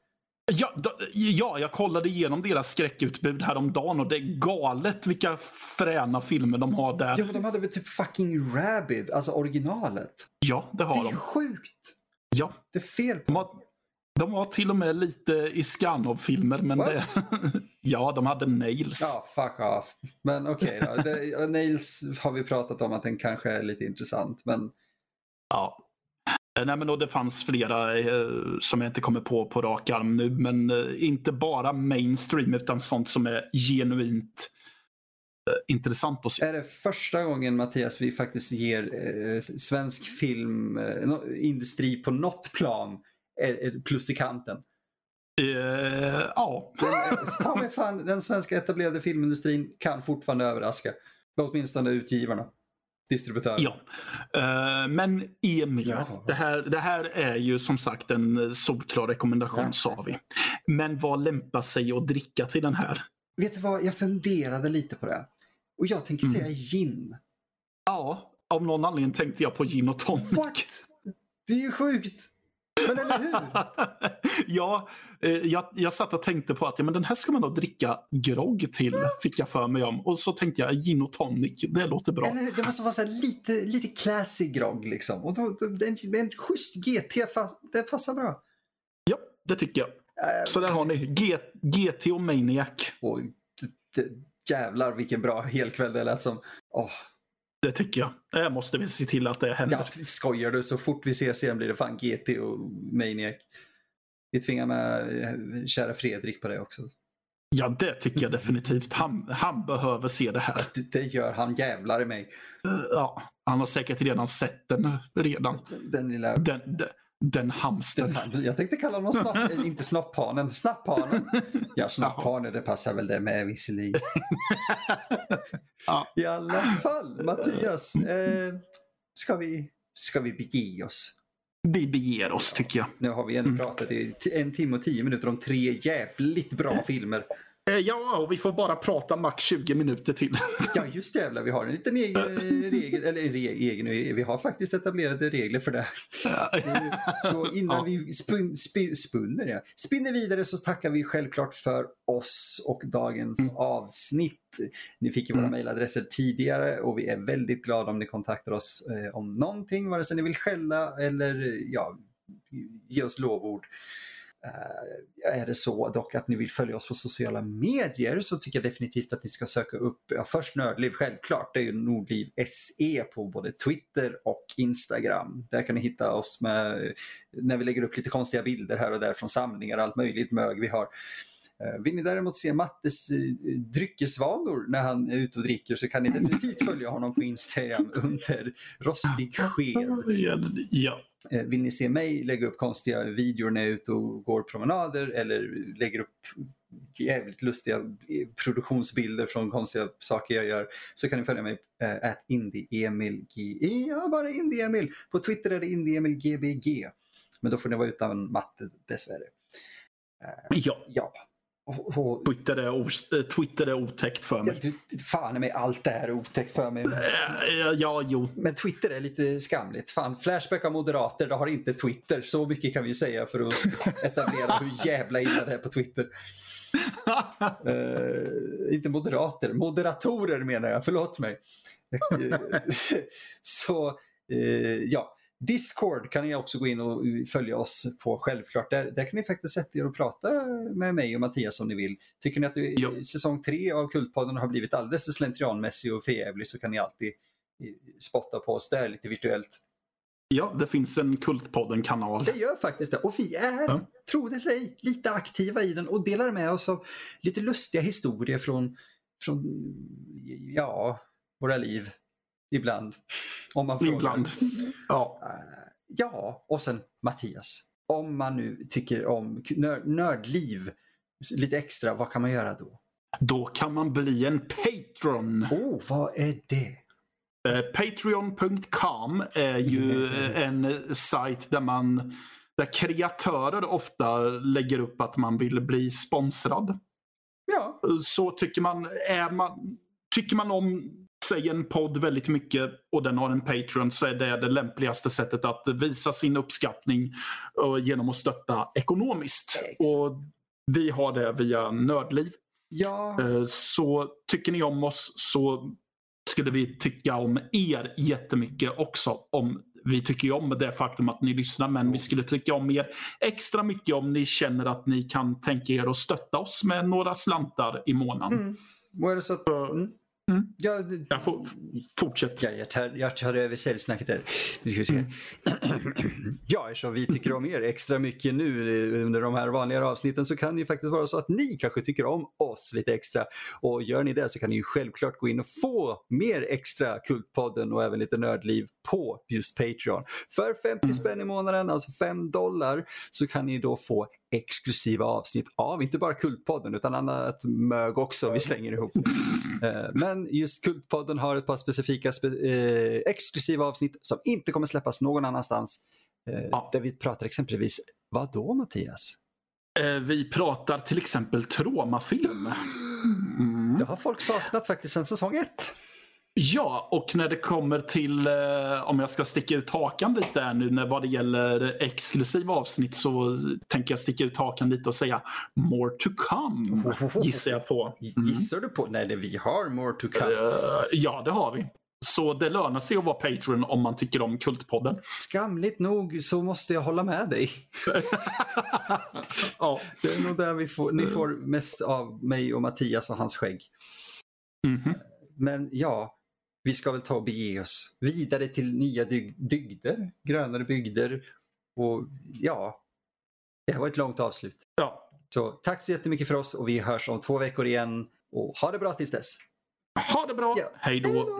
Ja, ja, jag kollade igenom deras skräckutbud häromdagen och det är galet vilka fräna filmer de har där. Ja men de hade väl typ fucking Rabid, alltså originalet. Ja, det har Det är de. sjukt. Ja, Det är fel de på. har, de har till och med lite Iskanov-filmer. Men What? det, ja, de hade Nails. Ja, fuck off. Men okej då. Det, Nails har vi pratat om att den kanske är lite intressant. Men Ja. Eh, Nej, men och det fanns flera eh, som jag inte kommer på på rak arm nu. Men eh, inte bara mainstream utan sånt som är genuint eh, intressant att se. är det första gången Mattias vi faktiskt ger eh, svensk filmindustri på något plan eh, eh, plus i kanten? Eh, ja, Den, eh, ta mig fan, den svenska etablerade filmindustrin kan fortfarande överraska. Åtminstone utgivarna. Distributörer. ja. Eh, men Emil, Ja. det, här, det här är ju som sagt en eh, solklar rekommendation Ja. sa vi. Men vad lämpar sig att dricka till den här? Vet du vad, jag funderade lite på det. Och jag tänker Mm. säga gin. Ja, av någon anledning tänkte jag på gin och tonic. What? Det är ju sjukt! Men eller hur? ja, eh, jag, jag satt och tänkte på att ja, men den här ska man nog dricka grogg till, fick jag för mig om. Och så tänkte jag gin och tonic, det låter bra. Eller, det måste vara så här lite, lite classy grogg liksom. Och då, då, en, en schysst GT, fast, det passar bra. Ja, det tycker jag. Äh, Så där har ni G, GT och Maniac. och, jävlar vilken bra helkväll det lät som. Åh, Det tycker jag. Det måste vi se till att det händer. ja, skojar du? Så fort vi ses igen blir det fan GT och Maniac. Vi tvingar med eh, kära Fredrik på det också. Ja, det tycker jag definitivt. Han, han behöver se det här. Det, gör han jävlar i mig. Eh, Ja, han har säkert redan sett den redan. Den lilla... Den, den, den hamstern. Den, jag tänkte kalla honom snopp, eh, inte snopphanen, snapphanen. Ja, snapphane, det passar väl det med visserligen. Ja. I alla fall, Mattias, eh, ska, vi, ska vi bege oss? Vi beger oss tycker jag. Nu har vi ändå Mm. pratat i en timme och tio minuter om tre jävligt bra filmer. Eh, ja, och vi får bara prata max 20 minuter till. Ja, just det jävlar. Vi har en liten egen regel, eller egen, vi har faktiskt etablerade regler för det. Så innan ja. vi spun, spin, spunner, ja. spinner vidare så tackar vi självklart för oss och dagens mm. avsnitt. Ni fick ju våra mm. mejladresser tidigare och vi är väldigt glada om ni kontaktar oss eh, om någonting, vare sig ni vill skälla eller ja, ge oss lovord. Eh, är det så dock att ni vill följa oss på sociala medier så tycker jag definitivt att ni ska söka upp, ja, först Nördliv självklart, det är ju Nordliv SE på både Twitter och Instagram. Där kan ni hitta oss med, när vi lägger upp lite konstiga bilder här och där från samlingar, allt möjligt mög vi har. Eh, vill ni däremot se Mattes eh, dryckesvanor när han är ute och dricker så kan ni definitivt följa honom på Instagram under rostig sked. Ja. Eh, vill ni se mig lägga upp konstiga videor när jag är ute och går promenader eller lägger upp jävligt lustiga produktionsbilder från konstiga saker jag gör så kan ni följa mig äh, indieemil ja bara indieemil. På Twitter är det indieemilgbg. Men då får ni vara utan matte dessvärre. Äh, ja. ja. Och, Twitter, är Twitter är otäckt för mig. Ja, du, fan med allt det här är otäckt för mig. Ja, ja, jo. Men Twitter är lite skamligt. Fan, Flashback av moderater, det har inte Twitter. Så mycket kan vi säga för att etablera hur jävla illa det är på Twitter. uh, inte moderater, moderatorer menar jag, förlåt mig. Så, uh, ja. Discord kan ni också gå in och följa oss på självklart. Där, där kan ni faktiskt sätta er och prata med mig och Mattias om ni vill. Tycker ni att det, säsong tre av Kultpodden har blivit alldeles för slentrianmässig och förjävlig så kan ni alltid spotta på oss där lite virtuellt. Ja, det finns en Kultpodden-kanal. Det gör faktiskt det. Och vi är, ja. tro det eller ej, lite aktiva i den och delar med oss av lite lustiga historier från, från ja, våra liv. Ibland. Om man frågar. Ibland. Ja. Uh, ja, och sen Mattias. Om man nu tycker om nörd, nördliv lite extra, vad kan man göra då? Då kan man bli en Patron. Oh, vad är det? Uh, Patreon.com är ju mm. en sajt där man där kreatörer ofta lägger upp att man vill bli sponsrad. Ja. Så tycker man, är man, tycker man om säger en podd väldigt mycket och den har en Patreon så är det det lämpligaste sättet att visa sin uppskattning genom att stötta ekonomiskt. Exakt. Och Vi har det via Nördliv. Ja. Eh, så tycker ni om oss så skulle vi tycka om er jättemycket också. Om vi tycker om det faktum att ni lyssnar men vi skulle tycka om er extra mycket om ni känner att ni kan tänka er att stötta oss med några slantar i månaden. Mm. Och är det så att, mm. Mm. Ja, jag får, fortsätt. Ja, jag, tar, jag tar över säljsnacket här. Nu ska vi se. Mm. ja, eftersom vi tycker om er extra mycket nu under de här vanliga avsnitten så kan det ju faktiskt vara så att ni kanske tycker om oss lite extra. Och gör ni det så kan ni ju självklart gå in och få mer extra Kultpodden och även lite nördliv på just Patreon. För 50 mm. spänn i månaden, alltså 5 dollar, så kan ni då få exklusiva avsnitt av, inte bara Kultpodden utan annat mög också vi slänger ihop. Eh, men just Kultpodden har ett par specifika spe eh, exklusiva avsnitt som inte kommer släppas någon annanstans. Eh, ja. Där vi pratar exempelvis, vad då Mattias? Vi pratar till exempel Troma-film. Mm. Det har folk saknat faktiskt sedan säsong ett. Ja, och när det kommer till, eh, om jag ska sticka ut hakan lite här nu när vad det gäller exklusiva avsnitt så tänker jag sticka ut hakan lite och säga more to come, gissar jag på. Mm. Gissar du på? Nej, det vi har more to come. Uh, ja, det har vi. Så det lönar sig att vara Patreon om man tycker om Kultpodden. Skamligt nog så måste jag hålla med dig. ja. Det är nog där vi får, ni får mest av mig och Mattias och hans skägg. Mm -hmm. Men ja, vi ska väl ta och bege oss vidare till nya dyg dygder, grönare bygder. Och ja, det här var ett långt avslut. Ja. Så tack så jättemycket för oss och vi hörs om två veckor igen. Och ha det bra tills dess. Ha det bra. Ja. Hej då.